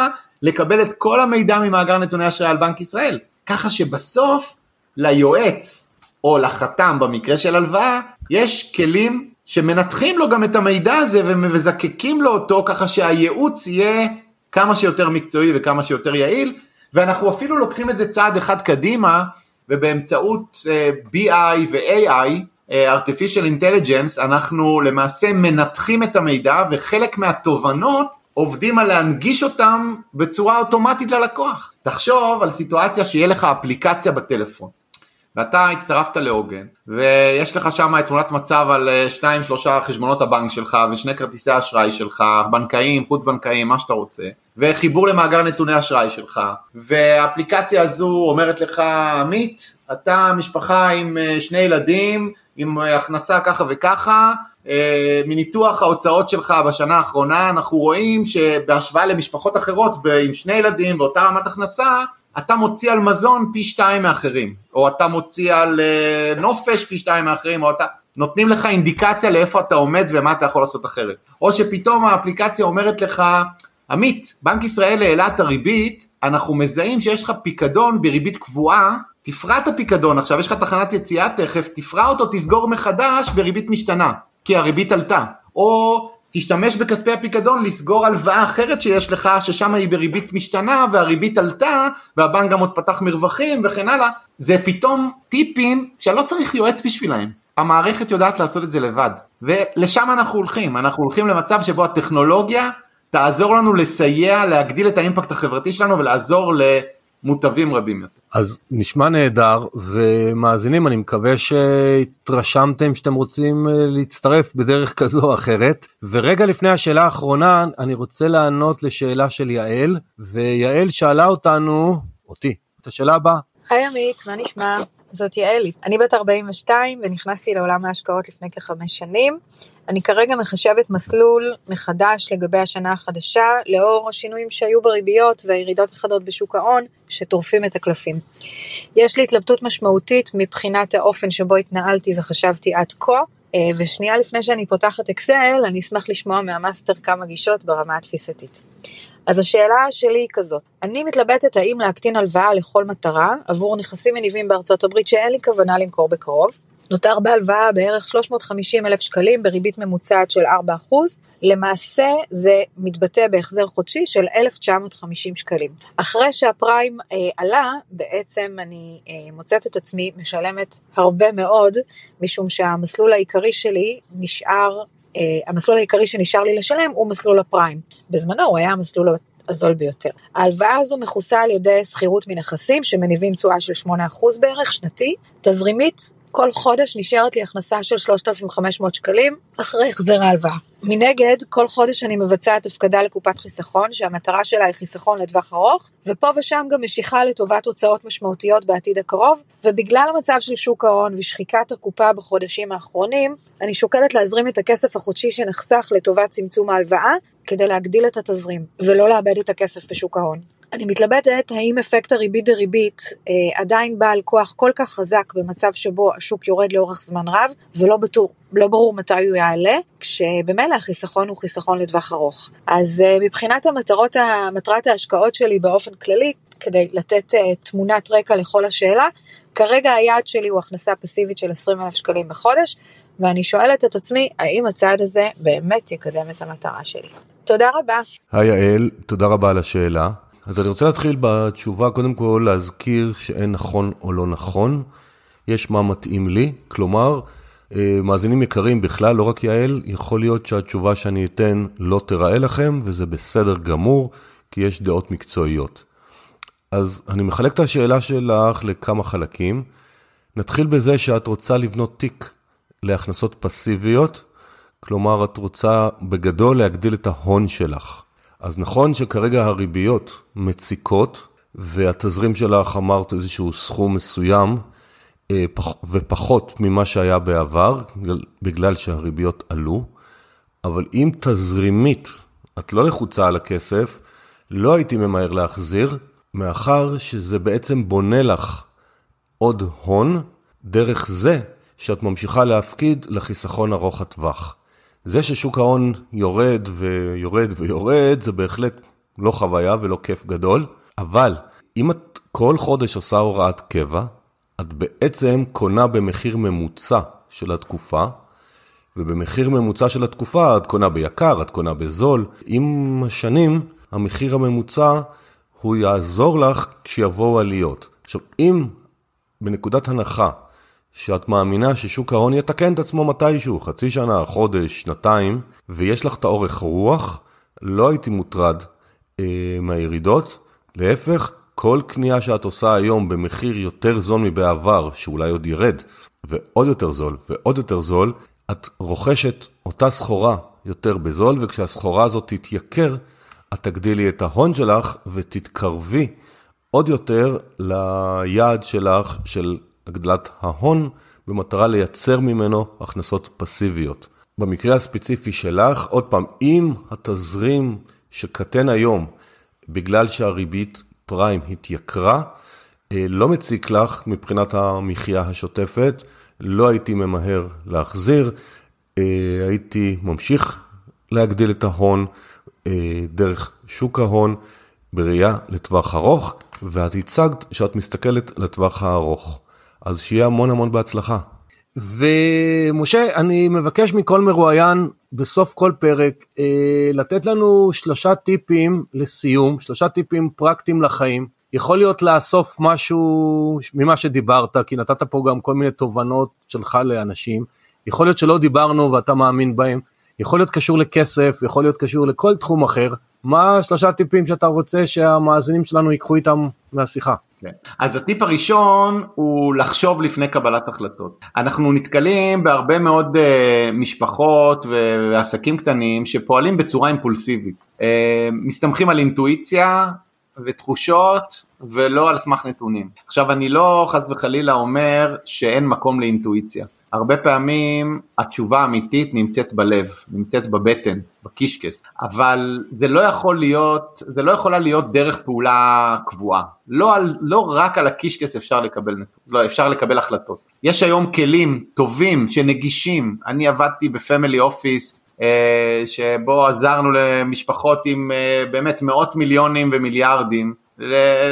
לקבל את כל המידע ממאגר נתוני אשראי על בנק ישראל, ככה שבסוף ליועץ או לחתם במקרה של הלוואה יש כלים שמנתחים לו גם את המידע הזה ומזקקים לו אותו ככה שהייעוץ יהיה כמה שיותר מקצועי וכמה שיותר יעיל. ואנחנו אפילו לוקחים את זה צעד אחד קדימה ובאמצעות uh, BI ו-AI, uh, artificial intelligence, אנחנו למעשה מנתחים את המידע וחלק מהתובנות עובדים על להנגיש אותם בצורה אוטומטית ללקוח. תחשוב על סיטואציה שיהיה לך אפליקציה בטלפון. ואתה הצטרפת לעוגן, ויש לך שם את תמונת מצב על 2-3 אה, חשבונות הבנק שלך, ושני כרטיסי אשראי שלך, בנקאיים, חוץ בנקאיים, מה שאתה רוצה, וחיבור למאגר נתוני אשראי שלך, והאפליקציה הזו אומרת לך, עמית, אתה משפחה עם אה, שני ילדים, עם הכנסה ככה וככה, אה, מניתוח ההוצאות שלך בשנה האחרונה אנחנו רואים שבהשוואה למשפחות אחרות עם שני ילדים באותה רמת הכנסה אתה מוציא על מזון פי שתיים מאחרים או אתה מוציא על אה, נופש פי שתיים מאחרים או אתה נותנים לך אינדיקציה לאיפה אתה עומד ומה אתה יכול לעשות אחרת. או שפתאום האפליקציה אומרת לך עמית בנק ישראל העלה את הריבית אנחנו מזהים שיש לך פיקדון בריבית קבועה תפרע את הפיקדון עכשיו יש לך תחנת יציאה תכף תפרע אותו תסגור מחדש בריבית משתנה כי הריבית עלתה, או תשתמש בכספי הפיקדון לסגור הלוואה אחרת שיש לך ששם היא בריבית משתנה והריבית עלתה והבנק גם עוד פתח מרווחים וכן הלאה, זה פתאום טיפים שלא צריך יועץ בשבילהם, המערכת יודעת לעשות את זה לבד. ולשם אנחנו הולכים, אנחנו הולכים למצב שבו הטכנולוגיה תעזור לנו לסייע להגדיל את האימפקט החברתי שלנו ולעזור למוטבים רבים יותר. אז נשמע נהדר, ומאזינים, אני מקווה שהתרשמתם שאתם רוצים אה, להצטרף בדרך כזו או אחרת. ורגע לפני השאלה האחרונה, אני רוצה לענות לשאלה של יעל, ויעל שאלה אותנו, אותי, את השאלה הבאה. היי עמית, מה נשמע? זאת יעלי. אני בת 42 ונכנסתי לעולם ההשקעות לפני כחמש שנים. אני כרגע מחשבת מסלול מחדש לגבי השנה החדשה, לאור השינויים שהיו בריביות והירידות החדות בשוק ההון, שטורפים את הקלפים. יש לי התלבטות משמעותית מבחינת האופן שבו התנהלתי וחשבתי עד כה, אה, ושנייה לפני שאני פותחת אקסל, אני אשמח לשמוע מהמאסטר כמה גישות ברמה התפיסתית. אז השאלה שלי היא כזאת, אני מתלבטת האם להקטין הלוואה לכל מטרה עבור נכסים מניבים בארצות הברית שאין לי כוונה למכור בקרוב. נותר בהלוואה בערך 350 אלף שקלים בריבית ממוצעת של 4%, למעשה זה מתבטא בהחזר חודשי של 1,950 שקלים. אחרי שהפריים אה, עלה, בעצם אני אה, מוצאת את עצמי משלמת הרבה מאוד, משום שהמסלול העיקרי שלי נשאר המסלול העיקרי שנשאר לי לשלם הוא מסלול הפריים. בזמנו הוא היה המסלול הזול ביותר. ההלוואה הזו מכוסה על ידי שכירות מנכסים שמניבים תשואה של 8% בערך שנתי. תזרימית כל חודש נשארת לי הכנסה של 3,500 שקלים אחרי החזר ההלוואה. מנגד, כל חודש אני מבצעת הפקדה לקופת חיסכון, שהמטרה שלה היא חיסכון לטווח ארוך, ופה ושם גם משיכה לטובת הוצאות משמעותיות בעתיד הקרוב, ובגלל המצב של שוק ההון ושחיקת הקופה בחודשים האחרונים, אני שוקלת להזרים את הכסף החודשי שנחסך לטובת צמצום ההלוואה, כדי להגדיל את התזרים, ולא לאבד את הכסף בשוק ההון. אני מתלבטת האם אפקט הריבית דריבית אה, עדיין בעל כוח כל כך חזק במצב שבו השוק יורד לאורך זמן רב ולא בטור, לא ברור מתי הוא יעלה, כשבמילא החיסכון הוא חיסכון לטווח ארוך. אז אה, מבחינת המטרות, מטרת ההשקעות שלי באופן כללי, כדי לתת אה, תמונת רקע לכל השאלה, כרגע היעד שלי הוא הכנסה פסיבית של 20 אלף שקלים בחודש, ואני שואלת את עצמי, האם הצעד הזה באמת יקדם את המטרה שלי? תודה רבה. היי יעל, תודה רבה על השאלה. אז אני רוצה להתחיל בתשובה, קודם כל להזכיר שאין נכון או לא נכון, יש מה מתאים לי, כלומר, אה, מאזינים יקרים בכלל, לא רק יעל, יכול להיות שהתשובה שאני אתן לא תיראה לכם, וזה בסדר גמור, כי יש דעות מקצועיות. אז אני מחלק את השאלה שלך לכמה חלקים. נתחיל בזה שאת רוצה לבנות תיק להכנסות פסיביות, כלומר, את רוצה בגדול להגדיל את ההון שלך. אז נכון שכרגע הריביות מציקות, והתזרים שלך אמרת איזשהו סכום מסוים, אה, ופחות ממה שהיה בעבר, בגלל שהריביות עלו, אבל אם תזרימית את לא לחוצה על הכסף, לא הייתי ממהר להחזיר, מאחר שזה בעצם בונה לך עוד הון, דרך זה שאת ממשיכה להפקיד לחיסכון ארוך הטווח. זה ששוק ההון יורד ויורד ויורד, זה בהחלט לא חוויה ולא כיף גדול, אבל אם את כל חודש עושה הוראת קבע, את בעצם קונה במחיר ממוצע של התקופה, ובמחיר ממוצע של התקופה את קונה ביקר, את קונה בזול. עם השנים, המחיר הממוצע, הוא יעזור לך כשיבואו עליות. עכשיו, אם בנקודת הנחה שאת מאמינה ששוק ההון יתקן את עצמו מתישהו, חצי שנה, חודש, שנתיים, ויש לך את האורך רוח, לא הייתי מוטרד אה, מהירידות. להפך, כל קנייה שאת עושה היום במחיר יותר זול מבעבר, שאולי עוד ירד, ועוד יותר זול ועוד יותר זול, את רוכשת אותה סחורה יותר בזול, וכשהסחורה הזאת תתייקר, את תגדילי את ההון שלך ותתקרבי עוד יותר ליעד שלך של הגדלת ההון במטרה לייצר ממנו הכנסות פסיביות. במקרה הספציפי שלך, עוד פעם, אם התזרים שקטן היום בגלל שהריבית פריים התייקרה, אה, לא מציק לך מבחינת המחיה השוטפת, לא הייתי ממהר להחזיר, אה, הייתי ממשיך להגדיל את ההון אה, דרך שוק ההון בראייה לטווח ארוך, ואת הצגת שאת מסתכלת לטווח הארוך. אז שיהיה המון המון בהצלחה. ומשה, אני מבקש מכל מרואיין בסוף כל פרק אה, לתת לנו שלושה טיפים לסיום, שלושה טיפים פרקטיים לחיים. יכול להיות לאסוף משהו ממה שדיברת, כי נתת פה גם כל מיני תובנות שלך לאנשים. יכול להיות שלא דיברנו ואתה מאמין בהם. יכול להיות קשור לכסף, יכול להיות קשור לכל תחום אחר. מה שלושה טיפים שאתה רוצה שהמאזינים שלנו ייקחו איתם מהשיחה? כן. אז הטיפ הראשון הוא לחשוב לפני קבלת החלטות. אנחנו נתקלים בהרבה מאוד uh, משפחות ועסקים קטנים שפועלים בצורה אימפולסיבית. Uh, מסתמכים על אינטואיציה ותחושות ולא על סמך נתונים. עכשיו אני לא חס וחלילה אומר שאין מקום לאינטואיציה. הרבה פעמים התשובה האמיתית נמצאת בלב, נמצאת בבטן, בקישקס, אבל זה לא יכול להיות, זה לא יכולה להיות דרך פעולה קבועה. לא, על, לא רק על הקישקס אפשר לקבל, לא, אפשר לקבל החלטות. יש היום כלים טובים שנגישים, אני עבדתי בפמילי אופיס אה, שבו עזרנו למשפחות עם אה, באמת מאות מיליונים ומיליארדים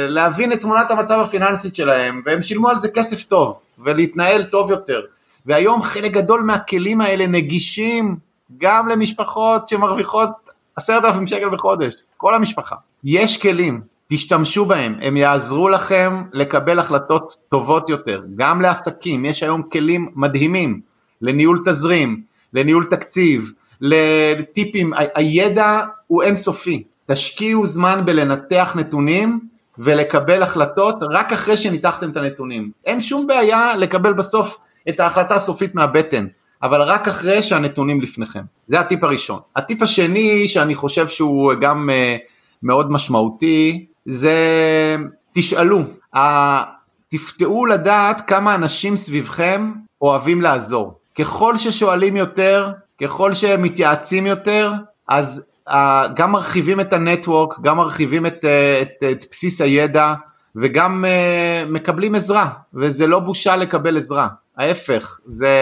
להבין את תמונת המצב הפיננסית שלהם והם שילמו על זה כסף טוב ולהתנהל טוב יותר. והיום חלק גדול מהכלים האלה נגישים גם למשפחות שמרוויחות עשרת אלפים שקל בחודש, כל המשפחה. יש כלים, תשתמשו בהם, הם יעזרו לכם לקבל החלטות טובות יותר, גם לעסקים, יש היום כלים מדהימים לניהול תזרים, לניהול תקציב, לטיפים, הידע הוא אינסופי, תשקיעו זמן בלנתח נתונים ולקבל החלטות רק אחרי שניתחתם את הנתונים. אין שום בעיה לקבל בסוף את ההחלטה הסופית מהבטן, אבל רק אחרי שהנתונים לפניכם. זה הטיפ הראשון. הטיפ השני שאני חושב שהוא גם uh, מאוד משמעותי, זה תשאלו, תפתעו לדעת כמה אנשים סביבכם אוהבים לעזור. ככל ששואלים יותר, ככל שמתייעצים יותר, אז uh, גם מרחיבים את הנטוורק, גם מרחיבים את, uh, את, את בסיס הידע וגם uh, מקבלים עזרה, וזה לא בושה לקבל עזרה. ההפך, זה,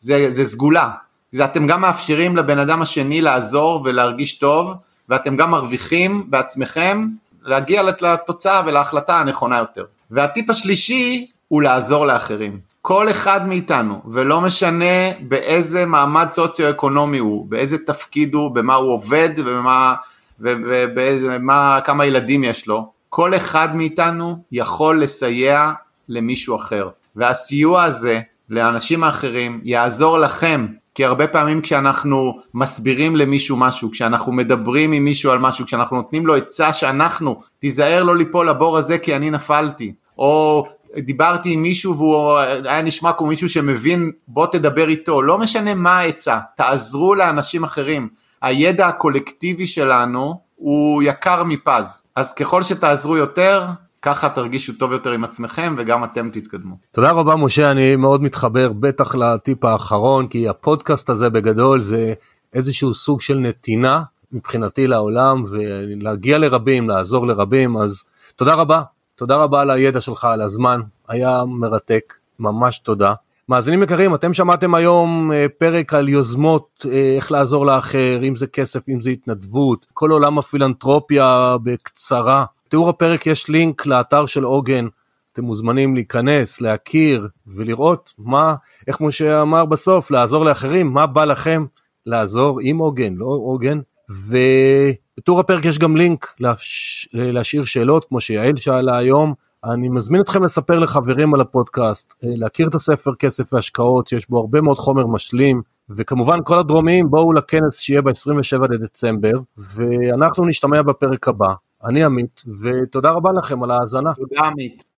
זה, זה סגולה. זה אתם גם מאפשרים לבן אדם השני לעזור ולהרגיש טוב, ואתם גם מרוויחים בעצמכם להגיע לתוצאה ולהחלטה הנכונה יותר. והטיפ השלישי הוא לעזור לאחרים. כל אחד מאיתנו, ולא משנה באיזה מעמד סוציו-אקונומי הוא, באיזה תפקיד הוא, במה הוא עובד ובמה, ובמה, כמה ילדים יש לו, כל אחד מאיתנו יכול לסייע למישהו אחר. והסיוע הזה לאנשים האחרים יעזור לכם, כי הרבה פעמים כשאנחנו מסבירים למישהו משהו, כשאנחנו מדברים עם מישהו על משהו, כשאנחנו נותנים לו עצה שאנחנו, תיזהר לא ליפול לבור הזה כי אני נפלתי, או דיברתי עם מישהו והוא היה נשמע כמו מישהו שמבין, בוא תדבר איתו, לא משנה מה העצה, תעזרו לאנשים אחרים. הידע הקולקטיבי שלנו הוא יקר מפז, אז ככל שתעזרו יותר, ככה תרגישו טוב יותר עם עצמכם וגם אתם תתקדמו. תודה רבה משה, אני מאוד מתחבר בטח לטיפ האחרון, כי הפודקאסט הזה בגדול זה איזשהו סוג של נתינה מבחינתי לעולם, ולהגיע לרבים, לעזור לרבים, אז תודה רבה, תודה רבה על הידע שלך, על הזמן, היה מרתק, ממש תודה. מאזינים יקרים, אתם שמעתם היום אה, פרק על יוזמות, אה, איך לעזור לאחר, אם זה כסף, אם זה התנדבות, כל עולם הפילנטרופיה בקצרה. בתיאור הפרק יש לינק לאתר של עוגן, אתם מוזמנים להיכנס, להכיר ולראות מה, איך משה אמר בסוף, לעזור לאחרים, מה בא לכם לעזור עם עוגן, לא עוגן. ובתיאור הפרק יש גם לינק להש... להשאיר שאלות, כמו שיעל שאלה היום. אני מזמין אתכם לספר לחברים על הפודקאסט, להכיר את הספר כסף והשקעות, שיש בו הרבה מאוד חומר משלים, וכמובן כל הדרומיים בואו לכנס שיהיה ב-27 לדצמבר, ואנחנו נשתמע בפרק הבא. אני עמית, ותודה רבה לכם על ההאזנה. תודה עמית.